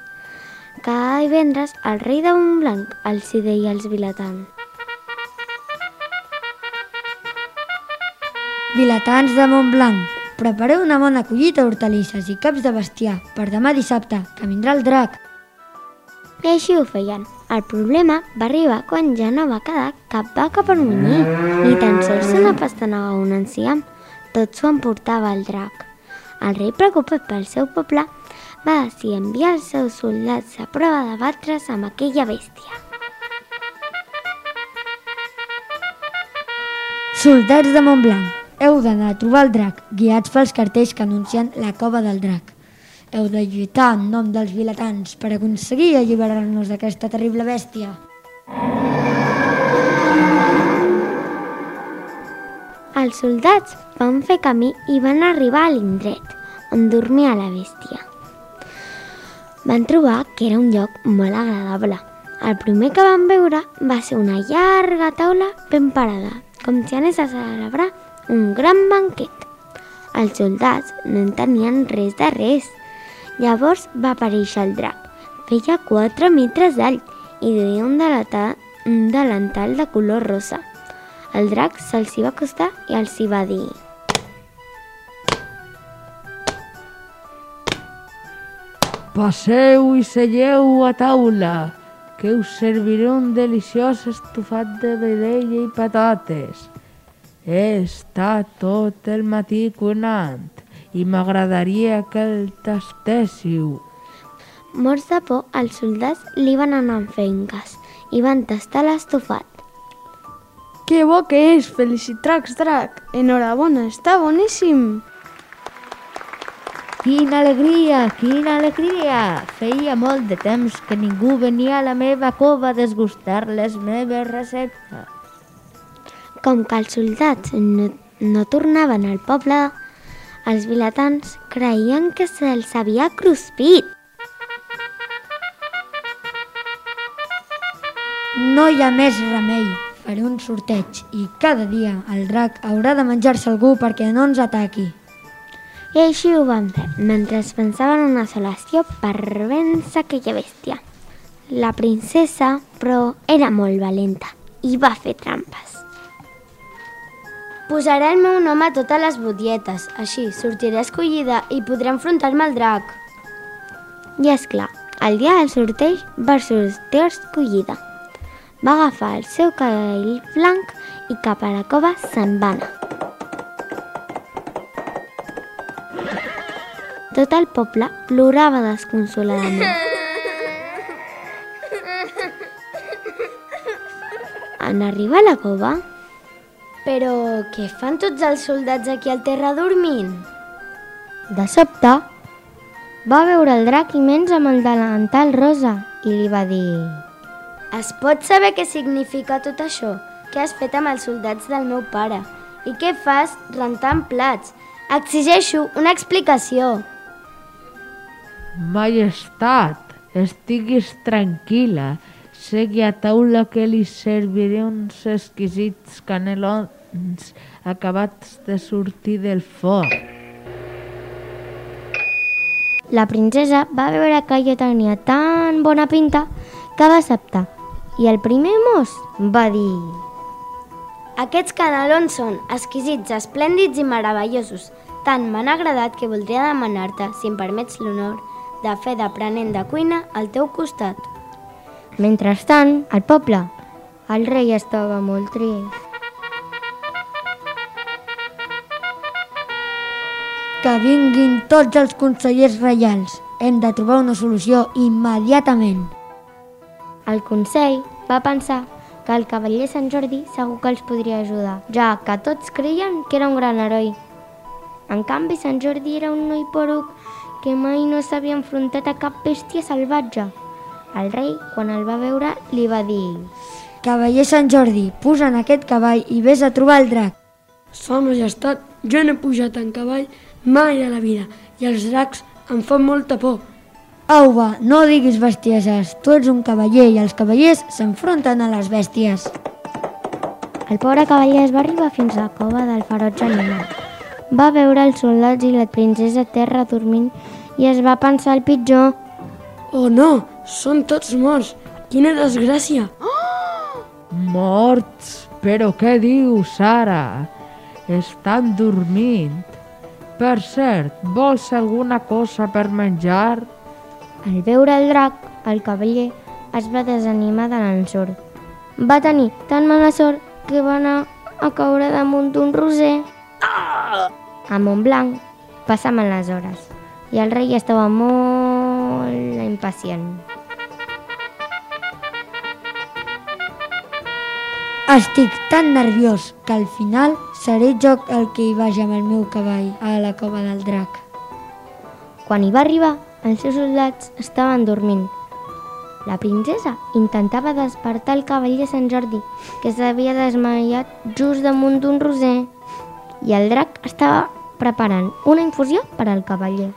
Cada divendres, el rei de Montblanc els hi deia als vilatans. Vilatans de Montblanc, prepareu una bona collita d'hortalisses i caps de bestiar per demà dissabte, que vindrà el drac. I així ho feien. El problema va arribar quan ja no va quedar cap vaca per munyir, ni tan sols una pastanaga o un enciam. Tot s'ho emportava el drac. El rei, preocupat pel seu poble, va decidir enviar els seus soldats a prova de batre's amb aquella bèstia. Soldats de Montblanc, heu d'anar a trobar el drac, guiats pels cartells que anuncien la cova del drac. Heu de lluitar en nom dels vilatans per aconseguir alliberar-nos d'aquesta terrible bèstia. Els soldats van fer camí i van arribar a l'indret on dormia la bèstia. Van trobar que era un lloc molt agradable. El primer que van veure va ser una llarga taula ben parada, com si anés a celebrar un gran banquet. Els soldats no entenien res de res. Llavors va aparèixer el drac. Feia 4 metres d'alt i duia un, delata, un delantal de color rosa. El drac se'ls va acostar i els hi va dir Passeu i selleu a taula, que us serviré un deliciós estofat de vedella i patates. He estat tot el matí cuinant i m'agradaria que el tastéssiu. Morts de por, els soldats li van anar fent cas i van tastar l'estofat. Que bo que és! Felicitats, drac! Enhorabona, està boníssim! Quina alegria, quina alegria! Feia molt de temps que ningú venia a la meva cova a desgustar les meves receptes. Com que els soldats no, no tornaven al poble, els vilatans creien que se'ls havia cruspit. No hi ha més remei. Faré un sorteig i cada dia el drac haurà de menjar-se algú perquè no ens ataqui. I així ho van fer, mentre es pensaven una solució per vèncer aquella bèstia. La princesa, però, era molt valenta i va fer trampes. Posaré el meu nom a totes les butlletes, així sortiré escollida i podré enfrontar-me al drac. I és clar, el dia del sorteig va sortir escollida. Va agafar el seu cabell blanc i cap a la cova se'n va anar. Tot el poble plorava desconsoladament. En arribar a la cova, Però què fan tots els soldats aquí al terra dormint? de sobte, va veure el drac immens amb el delantal rosa i li va dir Es pot saber què significa tot això? Què has fet amb els soldats del meu pare? I què fas rentant plats? Exigeixo una explicació. Majestat, estiguis tranquil·la. Segui a taula que li serviré uns exquisits canelons acabats de sortir del forn. La princesa va veure que allò tenia tan bona pinta que va acceptar. I el primer mos va dir... Aquests canelons són exquisits, esplèndids i meravellosos. Tant m'han agradat que voldria demanar-te, si em permets l'honor, de fer d'aprenent de cuina al teu costat. Mentrestant, al poble, el rei estava molt trist. Que vinguin tots els consellers reials. Hem de trobar una solució immediatament. El Consell va pensar que el cavaller Sant Jordi segur que els podria ajudar, ja que tots creien que era un gran heroi. En canvi, Sant Jordi era un noi poruc que mai no s'havia enfrontat a cap bèstia salvatge. El rei, quan el va veure, li va dir Cavaller Sant Jordi, puja en aquest cavall i vés a trobar el drac. Sa majestat, jo no he pujat en cavall mai a la vida i els dracs em fan molta por. Au, va, no diguis bestieses. Tu ets un cavaller i els cavallers s'enfronten a les bèsties. El pobre cavaller es va arribar fins a la cova del ferotge animal. Va veure els soldats i la princesa a terra dormint i es va pensar el pitjor. Oh no, són tots morts. Quina desgràcia. Morts? Però què dius, ara? Estan dormint. Per cert, vols alguna cosa per menjar? Al veure el drac, el cavaller es va desanimar de l'ensurt. Va tenir tan mala sort que va anar a caure damunt d'un roser. A Montblanc passaven les hores i el rei estava molt impacient. Estic tan nerviós que al final seré jo el que hi vagi amb el meu cavall a la cova del drac. Quan hi va arribar, els seus soldats estaven dormint. La princesa intentava despertar el cavaller Sant Jordi, que s'havia desmaiat just damunt d'un roser, i el drac estava preparant una infusió per al cavaller.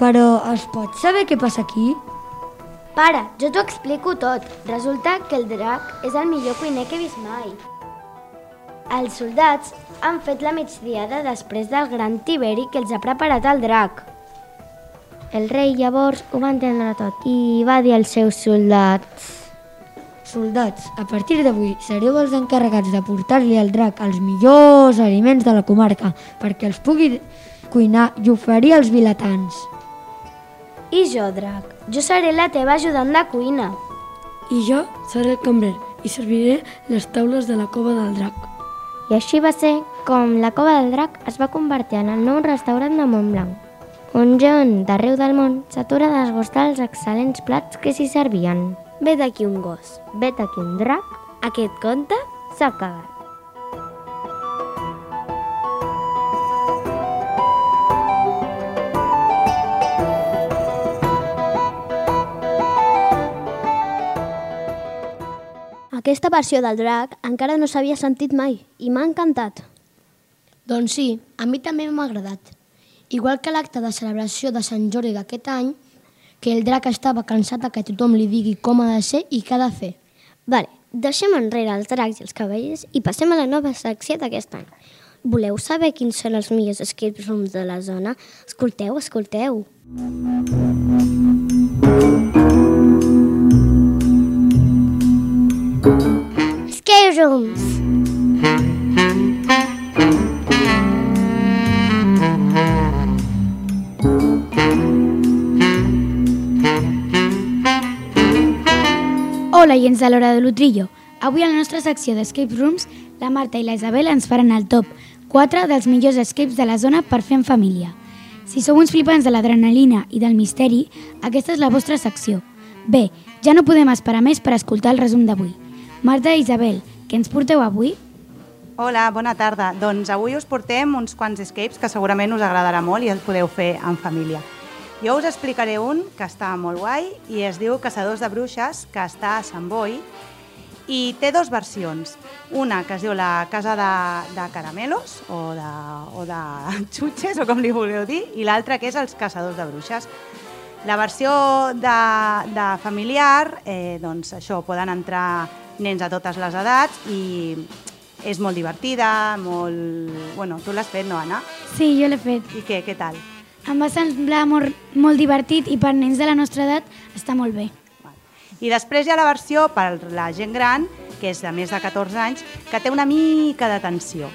Però es pot saber què passa aquí? Pare, jo t'ho explico tot. Resulta que el drac és el millor cuiner que he vist mai. Els soldats han fet la migdiada després del gran tiberi que els ha preparat el drac. El rei llavors ho va entendre tot i va dir als seus soldats Soldats, a partir d'avui sereu els encarregats de portar-li al drac els millors aliments de la comarca perquè els pugui cuinar i oferir als vilatans. I jo, drac, jo seré la teva ajudant de cuina. I jo seré el cambrer i serviré les taules de la cova del drac. I així va ser com la cova del drac es va convertir en el nou restaurant de Montblanc, on gent d'arreu del món s'atura a desgustar els excel·lents plats que s'hi servien. Vet aquí un gos. Vet aquí un drac, Aquest conte s'ha acabat. Aquesta versió del drac encara no s'havia sentit mai i m'ha encantat. Doncs sí, a mi també m'ha agradat. Igual que l'acte de celebració de Sant Jordi d'aquest any, que el drac estava cansat de que tothom li digui com ha de ser i què ha de fer. Vale, deixem enrere els dracs i els cavallers i passem a la nova secció d'aquest any. Voleu saber quins són els millors escape rooms de la zona? Escolteu, escolteu. Escape rooms. Hola, gens de l'hora de l'Utrillo. Avui a la nostra secció d'Escape Rooms, la Marta i la Isabel ens faran el top 4 dels millors escapes de la zona per fer en família. Si sou uns flipants de l'adrenalina i del misteri, aquesta és la vostra secció. Bé, ja no podem esperar més per escoltar el resum d'avui. Marta i Isabel, què ens porteu avui? Hola, bona tarda. Doncs avui us portem uns quants escapes que segurament us agradarà molt i els podeu fer en família. Jo us explicaré un que està molt guai i es diu Caçadors de Bruixes, que està a Sant Boi i té dues versions. Una que es diu la Casa de, de Caramelos o de, o de xutxes o com li voleu dir i l'altra que és els Caçadors de Bruixes. La versió de, de familiar, eh, doncs això, poden entrar nens de totes les edats i és molt divertida, molt... Bueno, tu l'has fet, no, Anna? Sí, jo l'he fet. I què, què tal? Em va semblar molt, molt divertit i per nens de la nostra edat està molt bé. I després hi ha la versió per la gent gran, que és de més de 14 anys, que té una mica de tensió.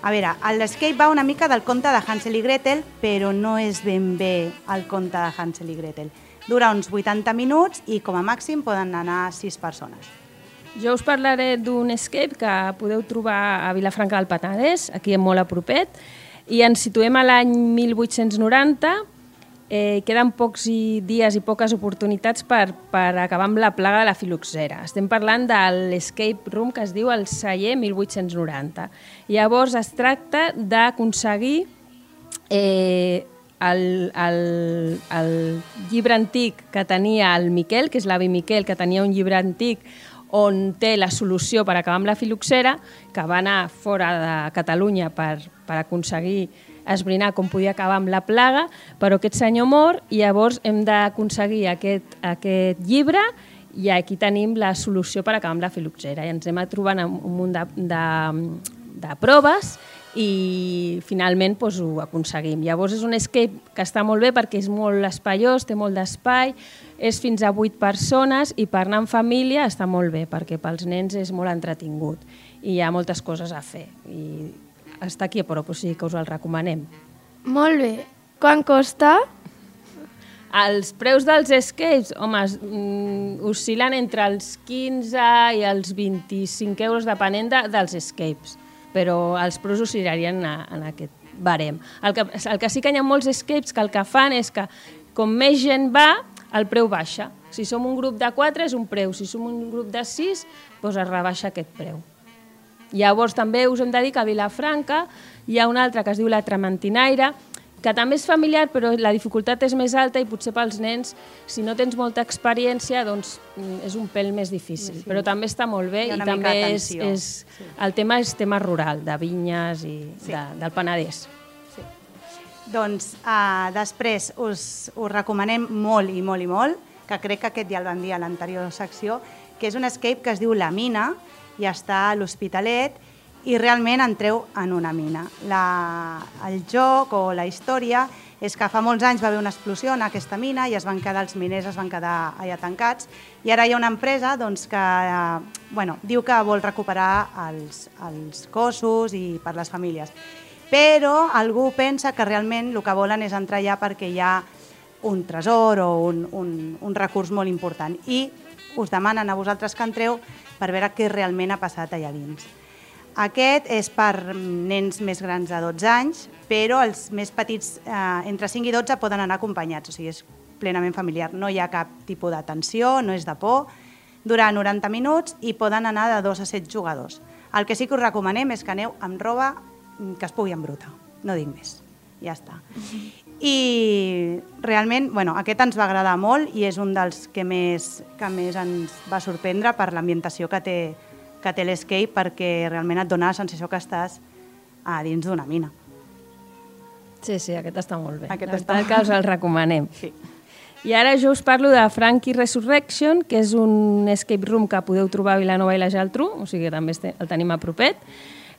A veure, l'escape va una mica del conte de Hansel i Gretel, però no és ben bé el conte de Hansel i Gretel. Dura uns 80 minuts i com a màxim poden anar 6 persones. Jo us parlaré d'un escape que podeu trobar a Vilafranca del Penedès, aquí molt a propet, i ens situem a l'any 1890, eh, queden pocs i dies i poques oportunitats per, per acabar amb la plaga de la filoxera. Estem parlant de l'escape room que es diu el Celler 1890. Llavors es tracta d'aconseguir eh, el, el, el llibre antic que tenia el Miquel, que és l'avi Miquel, que tenia un llibre antic on té la solució per acabar amb la filoxera, que va anar fora de Catalunya per, per aconseguir esbrinar com podia acabar amb la plaga, però aquest senyor mor i llavors hem d'aconseguir aquest, aquest llibre i aquí tenim la solució per acabar amb la filoxera. I ens hem trobat un munt de, de, de proves i finalment doncs, ho aconseguim. Llavors és un escape que està molt bé perquè és molt espaiós, té molt d'espai, és fins a 8 persones i per anar en família està molt bé perquè pels nens és molt entretingut i hi ha moltes coses a fer i està aquí a prop, o sigui que us el recomanem. Molt bé. Quan costa? Els preus dels escapes, home, mm, oscil·len entre els 15 i els 25 euros, depenent de, dels escapes. Però els preus oscil·larien a, en aquest barem. El que, el que sí que hi ha molts escapes que el que fan és que com més gent va, el preu baixa. Si som un grup de 4 és un preu, si som un grup de 6 doncs es rebaixa aquest preu. Llavors també us hem de dir que a Vilafranca hi ha una altra que es diu la Trementinaire, que també és familiar però la dificultat és més alta i potser pels nens, si no tens molta experiència, doncs mm, és un pèl més difícil. Sí. Però també està molt bé i també és, és, el tema és tema rural, de vinyes i Sí. de, del Penedès. Doncs uh, després us, us recomanem molt i molt i molt, que crec que aquest ja el vam dir a l'anterior secció, que és un escape que es diu La Mina i està a l'Hospitalet i realment entreu en una mina. La, el joc o la història és que fa molts anys va haver una explosió en aquesta mina i es van quedar, els miners es van quedar allà tancats i ara hi ha una empresa doncs, que eh, bueno, diu que vol recuperar els, els cossos i per les famílies. Però algú pensa que realment el que volen és entrar allà perquè hi ha un tresor o un, un, un recurs molt important i us demanen a vosaltres que entreu per veure què realment ha passat allà dins. Aquest és per nens més grans de 12 anys, però els més petits, eh, entre 5 i 12, poden anar acompanyats, o sigui, és plenament familiar. No hi ha cap tipus de tensió, no és de por, dura 90 minuts i poden anar de 2 a 7 jugadors. El que sí que us recomanem és que aneu amb roba mm, que es pugui embrutar, no dic més, ja està. I realment, bueno, aquest ens va agradar molt i és un dels que més, que més ens va sorprendre per l'ambientació que té, que té l'escape perquè realment et dona la sensació que estàs a dins d'una mina. Sí, sí, aquest està molt bé. Aquest La està- que us el recomanem. Sí. I ara jo us parlo de Frankie Resurrection, que és un escape room que podeu trobar a Vilanova i la Geltrú, o sigui que també este- el tenim a propet.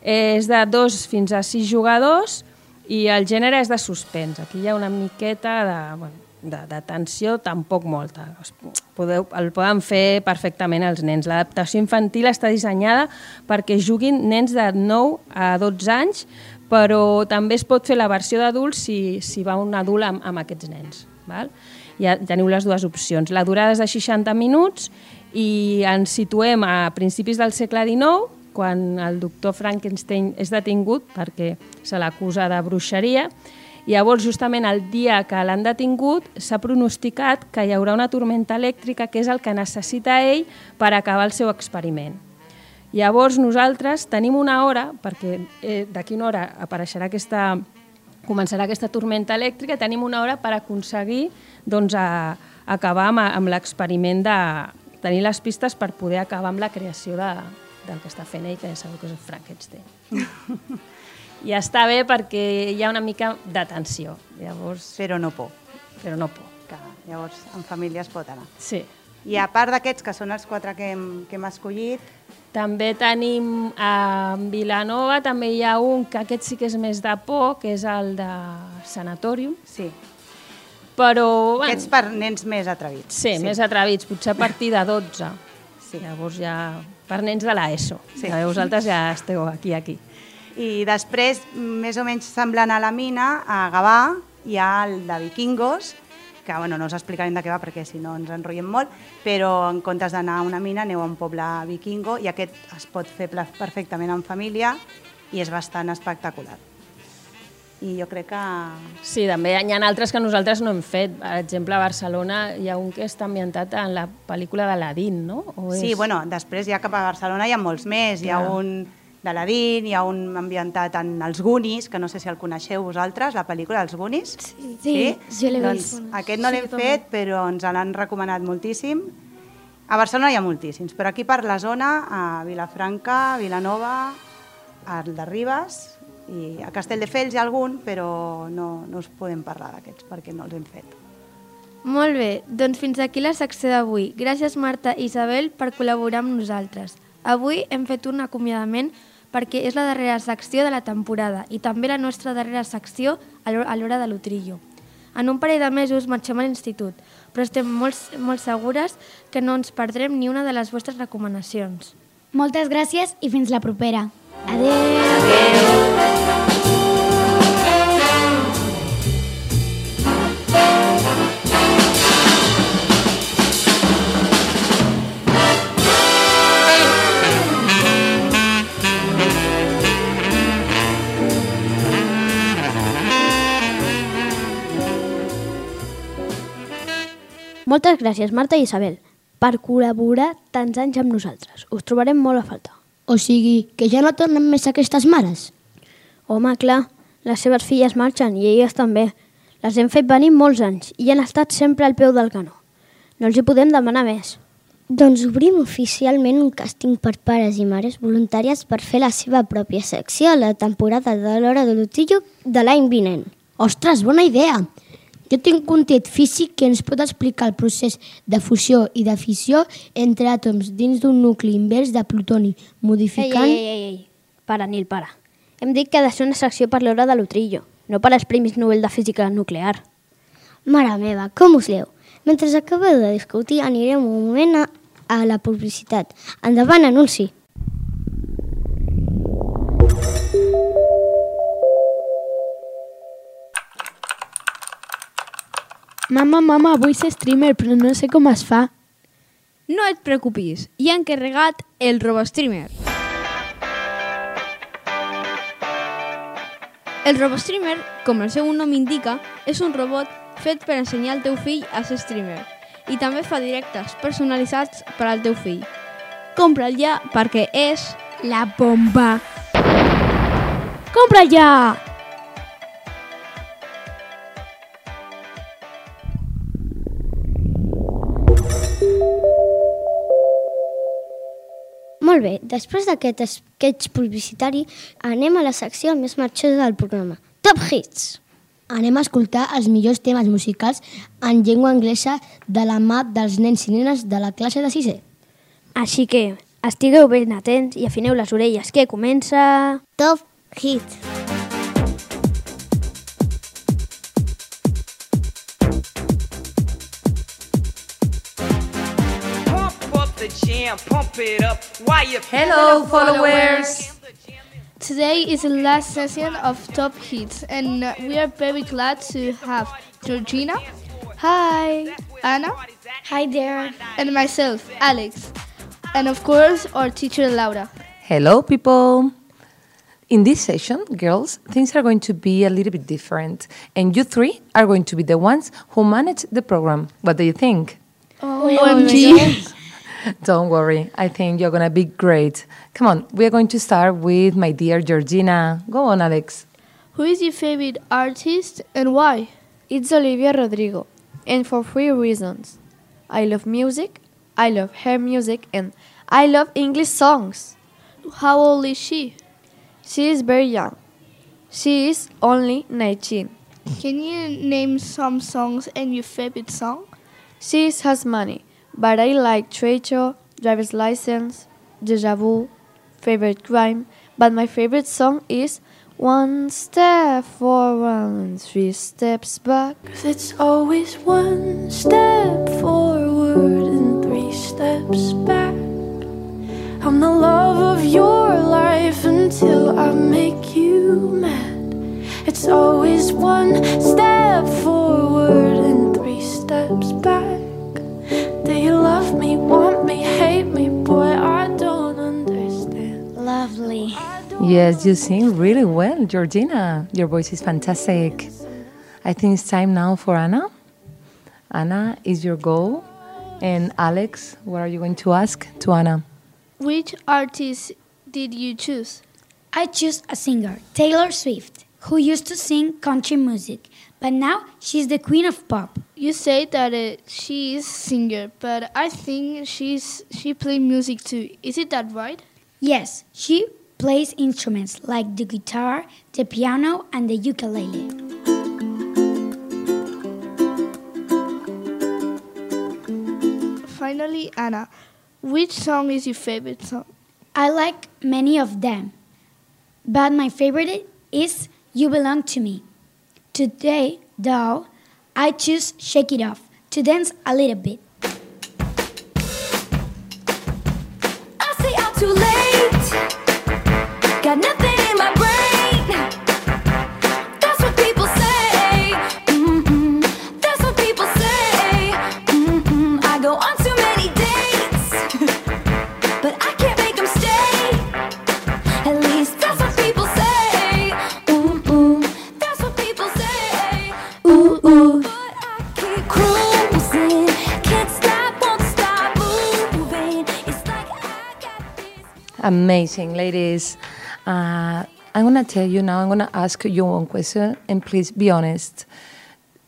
És de dos fins a sis jugadors i el gènere és de suspens. Aquí hi ha una miqueta de, bueno, de, de tensió, tampoc molta. Podeu, el poden fer perfectament els nens. L'adaptació infantil està dissenyada perquè juguin nens de 9 a 12 anys, però també es pot fer la versió d'adults si, si va un adult amb, amb aquests nens. Val? Ja teniu les dues opcions. La durada és de 60 minuts i ens situem a principis del segle XIX, quan el doctor Frankenstein és detingut perquè se l'acusa de bruixeria. Llavors, justament el dia que l'han detingut, s'ha pronosticat que hi haurà una tormenta elèctrica, que és el que necessita ell per acabar el seu experiment. Llavors, nosaltres tenim una hora, perquè eh, d'aquí una hora apareixerà aquesta, començarà aquesta tormenta elèctrica, tenim una hora per aconseguir doncs, a, acabar amb, amb l'experiment de tenir les pistes per poder acabar amb la creació de, del que està fent ell, que ja sabeu que és el Frankenstein. I està bé perquè hi ha una mica de tensió. Llavors... Però no por. Però no por. Que llavors en família es pot anar. Sí. I a part d'aquests, que són els quatre que hem, que hem escollit, També tenim a Vilanova, també hi ha un que aquest sí que és més de por, que és el de Sanatorium. Sí. Però, bueno, aquests per nens més atrevits. sí, sí, més atrevits, potser a partir de 12. Sí. Llavors ja per nens de l'ESO. Sí. Sí. Vosaltres ja esteu aquí, aquí. I després, més o menys semblant a la mina, a Gavà, hi ha el de vikingos, que bueno, no us explicarem de què va perquè si no ens enrotllem molt, però en comptes d'anar a una mina aneu a un poble vikingo i aquest es pot fer perfectament en família i és bastant espectacular. I jo crec que... Sí, també hi ha altres que nosaltres no hem fet. Per exemple, a Barcelona hi ha un que està ambientat en la pel·lícula d'Aladín, no? O Sí, bueno, després ja cap a Barcelona hi ha molts més. Hi ha D'Aladín, hi ha un ambientat en els Goonies, que no sé si el coneixeu vosaltres, la pel·lícula dels Goonies. Sí, Sí, jo l'he doncs, vist. Aquest no Sí, l'hem fet, però ens l'han recomanat moltíssim. A Barcelona hi ha moltíssims, però aquí per la zona, a Vilafranca, Vilanova, al de Ribes, i a Castelldefels hi ha algun, però no, no us podem parlar d'aquests perquè no els hem fet. Molt bé, doncs fins aquí la secció d'avui. Gràcies Marta i Isabel per col·laborar amb nosaltres. Avui hem fet un acomiadament perquè és la darrera secció de la temporada i també la nostra darrera secció a l'hora de l'Utrillo. En un parell de mesos marxem a l'institut, però estem molt, molt segures que no ens perdrem ni una de les vostres recomanacions. Moltes gràcies i fins la propera. Adéu. Adéu. Moltes gràcies, Marta i Isabel, per col·laborar tants anys amb nosaltres. Us trobarem molt a falta. O sigui, que ja no tornen més aquestes mares? Home, clar, les seves filles marxen i elles també. Les hem fet venir molts anys i han estat sempre al peu del canó. No els hi podem demanar més. Doncs obrim oficialment un càsting per pares i mares voluntàries per fer la seva pròpia secció a la temporada de l'Hora de l'Utillo de l'any vinent. Ostres, bona idea! Jo tinc un tet físic que ens pot explicar el procés de fusió i de fissió entre àtoms dins d'un nucli invers de plutoni, modificant... Ei, ei, ei, ei. Para, Nil, para. Hem dit que ha de ser una secció per l'hora de l'utrillo, no per als Premis Nobel de Física Nuclear. Mare meva, com us leu? Mentre acabeu de discutir, anirem un moment a, a la publicitat. Endavant, anunci. Mama, mama, vull ser streamer, però no sé com es fa. No et preocupis, hi ha encarregat el RoboStreamer. El RoboStreamer, com el seu nom indica, és un robot fet per ensenyar al teu fill a ser streamer i també fa directes personalitzats per al teu fill. Compra'l ja perquè és... La bomba! Compra'l ja! Molt bé, després d'aquest sketch publicitari anem a la secció més marxosa del programa, Top Hits. Anem a escoltar els millors temes musicals en llengua anglesa de la mà dels nens i nenes de la classe de sisè. Així que estigueu ben atents i afineu les orelles, que comença... Top Hits. Pump up jam, pump it up. Why you Hello, followers. Today is the last session of Top Hits, and uh, we are very glad to have Georgina. Hi. Anna. Hi there. And myself, Alex. And of course, our teacher, Laura. Hello, people. In this session, girls, things are going to be a little bit different, and you three are going to be the ones who manage the program. What do you think? Oh, OMG. Don't worry, I think you're gonna be great. Come on, we are going to start with my dear Georgina. Go on, Alex. Who is your favorite artist and why? It's Olivia Rodrigo, and for three reasons. I love music, I love her music, and I love English songs. How old is she? She is very young. She is only 19. Can you name some songs and your favorite song? She has money, but I like Treasure, Driver's License, Deja Vu, Favorite Crime, but my favorite song is One Step Forward and Three Steps Back. Cause it's always one step forward and three steps back. I'm the love of your life until I make you mad. It's always one step forward and three steps back. Do you love me, want me, hate me? Boy, I don't understand. Lovely. Yes, you sing really well, Georgina. Your voice is fantastic. I think it's time now for Anna. Anna is your goal. And Alex, what are you going to ask to Anna? Which artist did you choose? I chose a singer, Taylor Swift, who used to sing country music, but now she's the queen of pop. You say that uh, she is singer, but I think she's she play music too. Is it that right? Yes, she plays instruments like the guitar, the piano, and the ukulele. Finally, Anna, which song is your favorite song? I like many of them, but my favorite is You Belong to Me. Today, though, I choose Shake It Off to dance a little bit. Amazing, ladies. Uh, I'm going to tell you now, I'm going to ask you one question, and please be honest.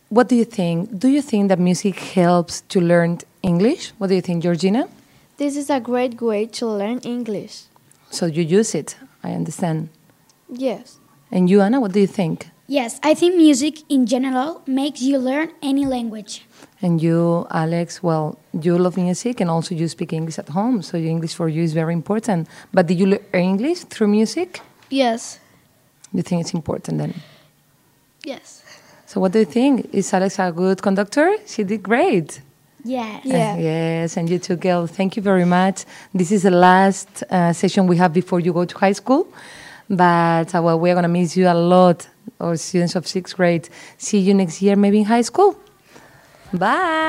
What do you think? Do you think that music helps to learn English? What do you think, Georgina? This is a great way to learn English. So you use it, I understand. Yes. And you, Anna, what do you think? Yes, I think music in general makes you learn any language. And you, Alex, well, you love music and also you speak English at home, so English for you is very important. But did you learn English through music? Yes. You think it's important then? Yes. So what do you think? Is Alex a good conductor? She did great. Yes. Uh, yes, and you too, girl. Thank you very much. This is the last uh, session we have before you go to high school. But uh, well, we're going to miss you a lot, our students of sixth grade. See you next year, maybe in high school. Bye.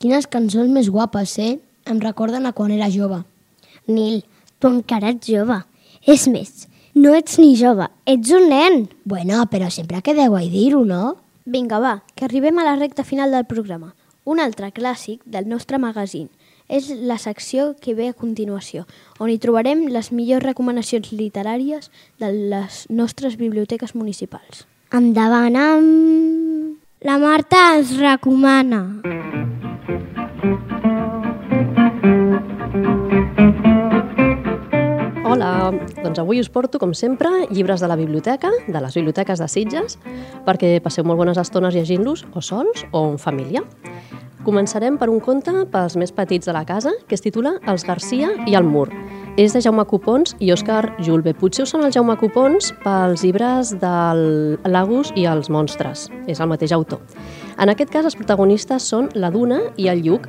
Quines cançons més guapes, eh? Em recorden a quan era jove. Nil, tu encara ets jove. És més, no ets ni jove, ets un nen. Bueno, però sempre quedeu a dir-ho, no? Vinga, va, que arribem a la recta final del programa. Un altre clàssic del nostre magazín és la secció que ve a continuació, on hi trobarem les millors recomanacions literàries de les nostres biblioteques municipals. Endavant amb... La Marta ens recomana. Hola, doncs avui us porto, com sempre, llibres de la biblioteca, de les biblioteques de Sitges, perquè passeu molt bones estones llegint-los, o sols o en família. Començarem per un conte pels més petits de la casa, que es titula Els Garcia i el mur. És de Jaume Copons i Òscar Julbe. Potser us sona el Jaume Copons pels llibres del Lagus i els monstres. És el mateix autor. En aquest cas, els protagonistes són la Duna i el Lluc.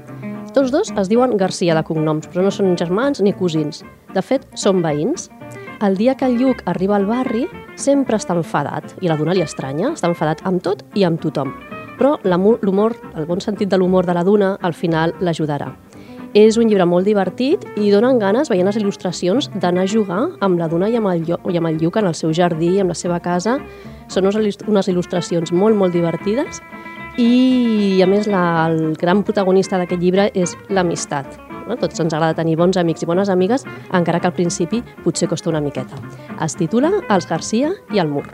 Tots dos es diuen Garcia de cognoms, però no són germans ni cosins. De fet, són veïns. El dia que el Lluc arriba al barri, sempre està enfadat, i la Duna li estranya, està enfadat amb tot i amb tothom. Però l'humor, el bon sentit de l'humor de la Duna, al final l'ajudarà. És un llibre molt divertit i donen ganes, veient les il·lustracions, d'anar a jugar amb la Duna i amb, el, i amb el Lluc en el seu jardí, amb la seva casa. Són unes il·lustracions molt, molt divertides i, a més, la, el gran protagonista d'aquest llibre és l'amistat. No? Tots ens agrada tenir bons amics i bones amigues, encara que al principi potser costa una miqueta. Es titula Els Garcia i el mur.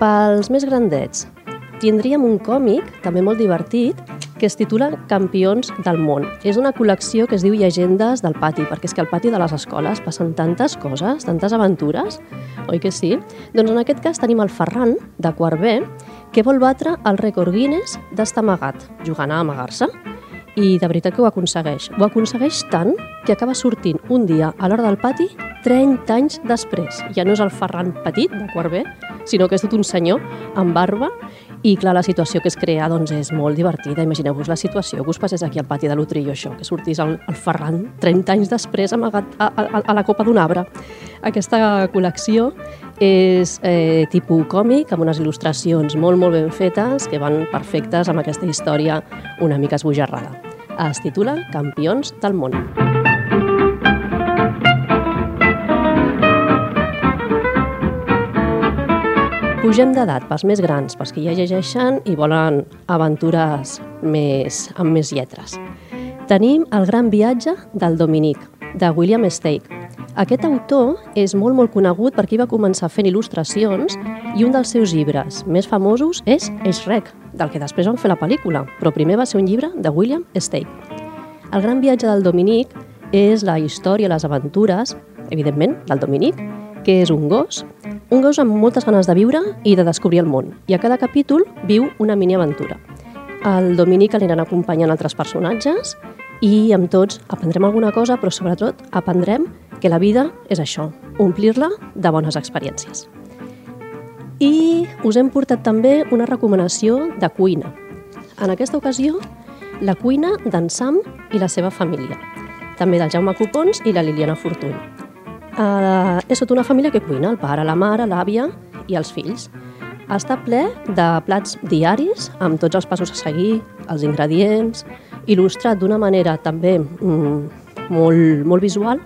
Pels més grandets, tindríem un còmic, també molt divertit, que es titula Campions del món. És una col·lecció que es diu Llegendes del pati, perquè és que al pati de les escoles passen tantes coses, tantes aventures, oi que sí? Doncs en aquest cas tenim el Ferran, de quart B, que vol batre el rècord Guinness d'estar amagat, jugant a amagar-se. I de veritat que ho aconsegueix. Ho aconsegueix tant que acaba sortint un dia a l'hora del pati 30 anys després. Ja no és el Ferran petit, de quart B, sinó que és tot un senyor amb barba i clar, la situació que es crea doncs, és molt divertida. Imagineu-vos la situació que us passés aquí al pati de l'Utrillo, això, que sortís el, el Ferran 30 anys després amagat a, a, a la copa d'un arbre. Aquesta col·lecció és eh, tipus còmic, amb unes il·lustracions molt, molt ben fetes, que van perfectes amb aquesta història una mica esbojarrada. Es titula Campions del món. Pugem d'edat pels més grans, pels que ja llegeixen i volen aventures més, amb més lletres. Tenim El gran viatge del Dominic, de William Stake. Aquest autor és molt, molt conegut perquè va començar fent il·lustracions i un dels seus llibres més famosos és Shrek, del que després van fer la pel·lícula, però primer va ser un llibre de William Stake. El gran viatge del Dominic és la història, les aventures, evidentment, del Dominic, que és un gos, un gos amb moltes ganes de viure i de descobrir el món. I a cada capítol viu una mini-aventura. El Dominic l'aniran acompanyant altres personatges i amb tots aprendrem alguna cosa, però sobretot aprendrem que la vida és això, omplir-la de bones experiències. I us hem portat també una recomanació de cuina. En aquesta ocasió, la cuina d'en Sam i la seva família. També del Jaume Copons i la Liliana Fortuny. Uh, és tota una família que cuina, el pare, la mare, l'àvia i els fills. Està ple de plats diaris, amb tots els passos a seguir, els ingredients il·lustrat d'una manera també mm, molt, molt visual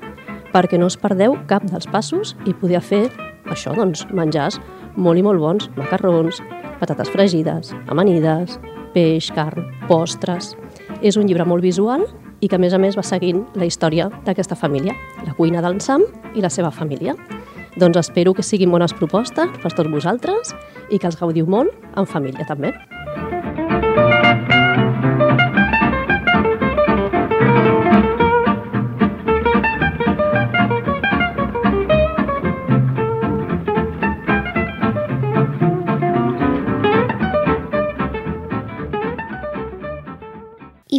perquè no us perdeu cap dels passos i poder fer això, doncs, menjars molt i molt bons, macarrons, patates fregides, amanides, peix, carn, postres... És un llibre molt visual i que a més a més va seguint la història d'aquesta família, la cuina d'en Sam i la seva família. Doncs espero que siguin bones propostes per tots vosaltres i que els gaudiu molt en família també.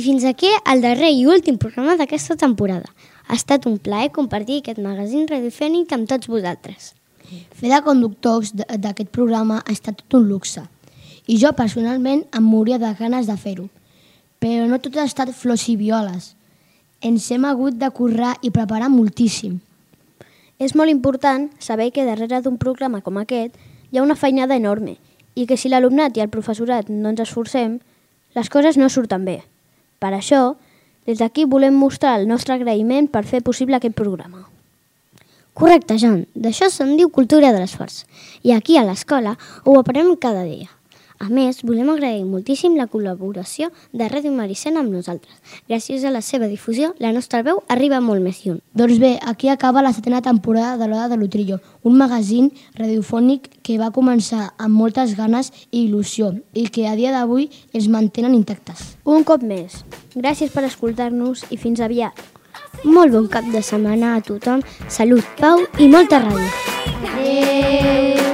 I fins aquí el darrer i últim programa d'aquesta temporada. Ha estat un plaer compartir aquest magazín radiofònic amb tots vosaltres. Fer de conductors d'aquest programa ha estat tot un luxe. I jo personalment em moria de ganes de fer-ho. Però no tot ha estat flors i violes. Ens hem hagut de currar i preparar moltíssim. És molt important saber que darrere d'un programa com aquest hi ha una feinada enorme i que si l'alumnat i el professorat no ens esforcem, les coses no surten bé. Per això, des d'aquí volem mostrar el nostre agraïment per fer possible aquest programa. Correcte, John. D'això se'n diu cultura de l'esforç. I aquí a l'escola ho aprenem cada dia. A més, volem agrair moltíssim la col·laboració de Ràdio Maricena amb nosaltres. Gràcies a la seva difusió, la nostra veu arriba molt més lluny. Doncs bé, aquí acaba la setena temporada de l'Hora de l'Utrillo, un magazín radiofònic que va començar amb moltes ganes i il·lusió i que a dia d'avui es mantenen intactes. Un cop més, gràcies per escoltar-nos i fins aviat. Molt bon cap de setmana a tothom, salut, pau i molta ràdio. Adéu!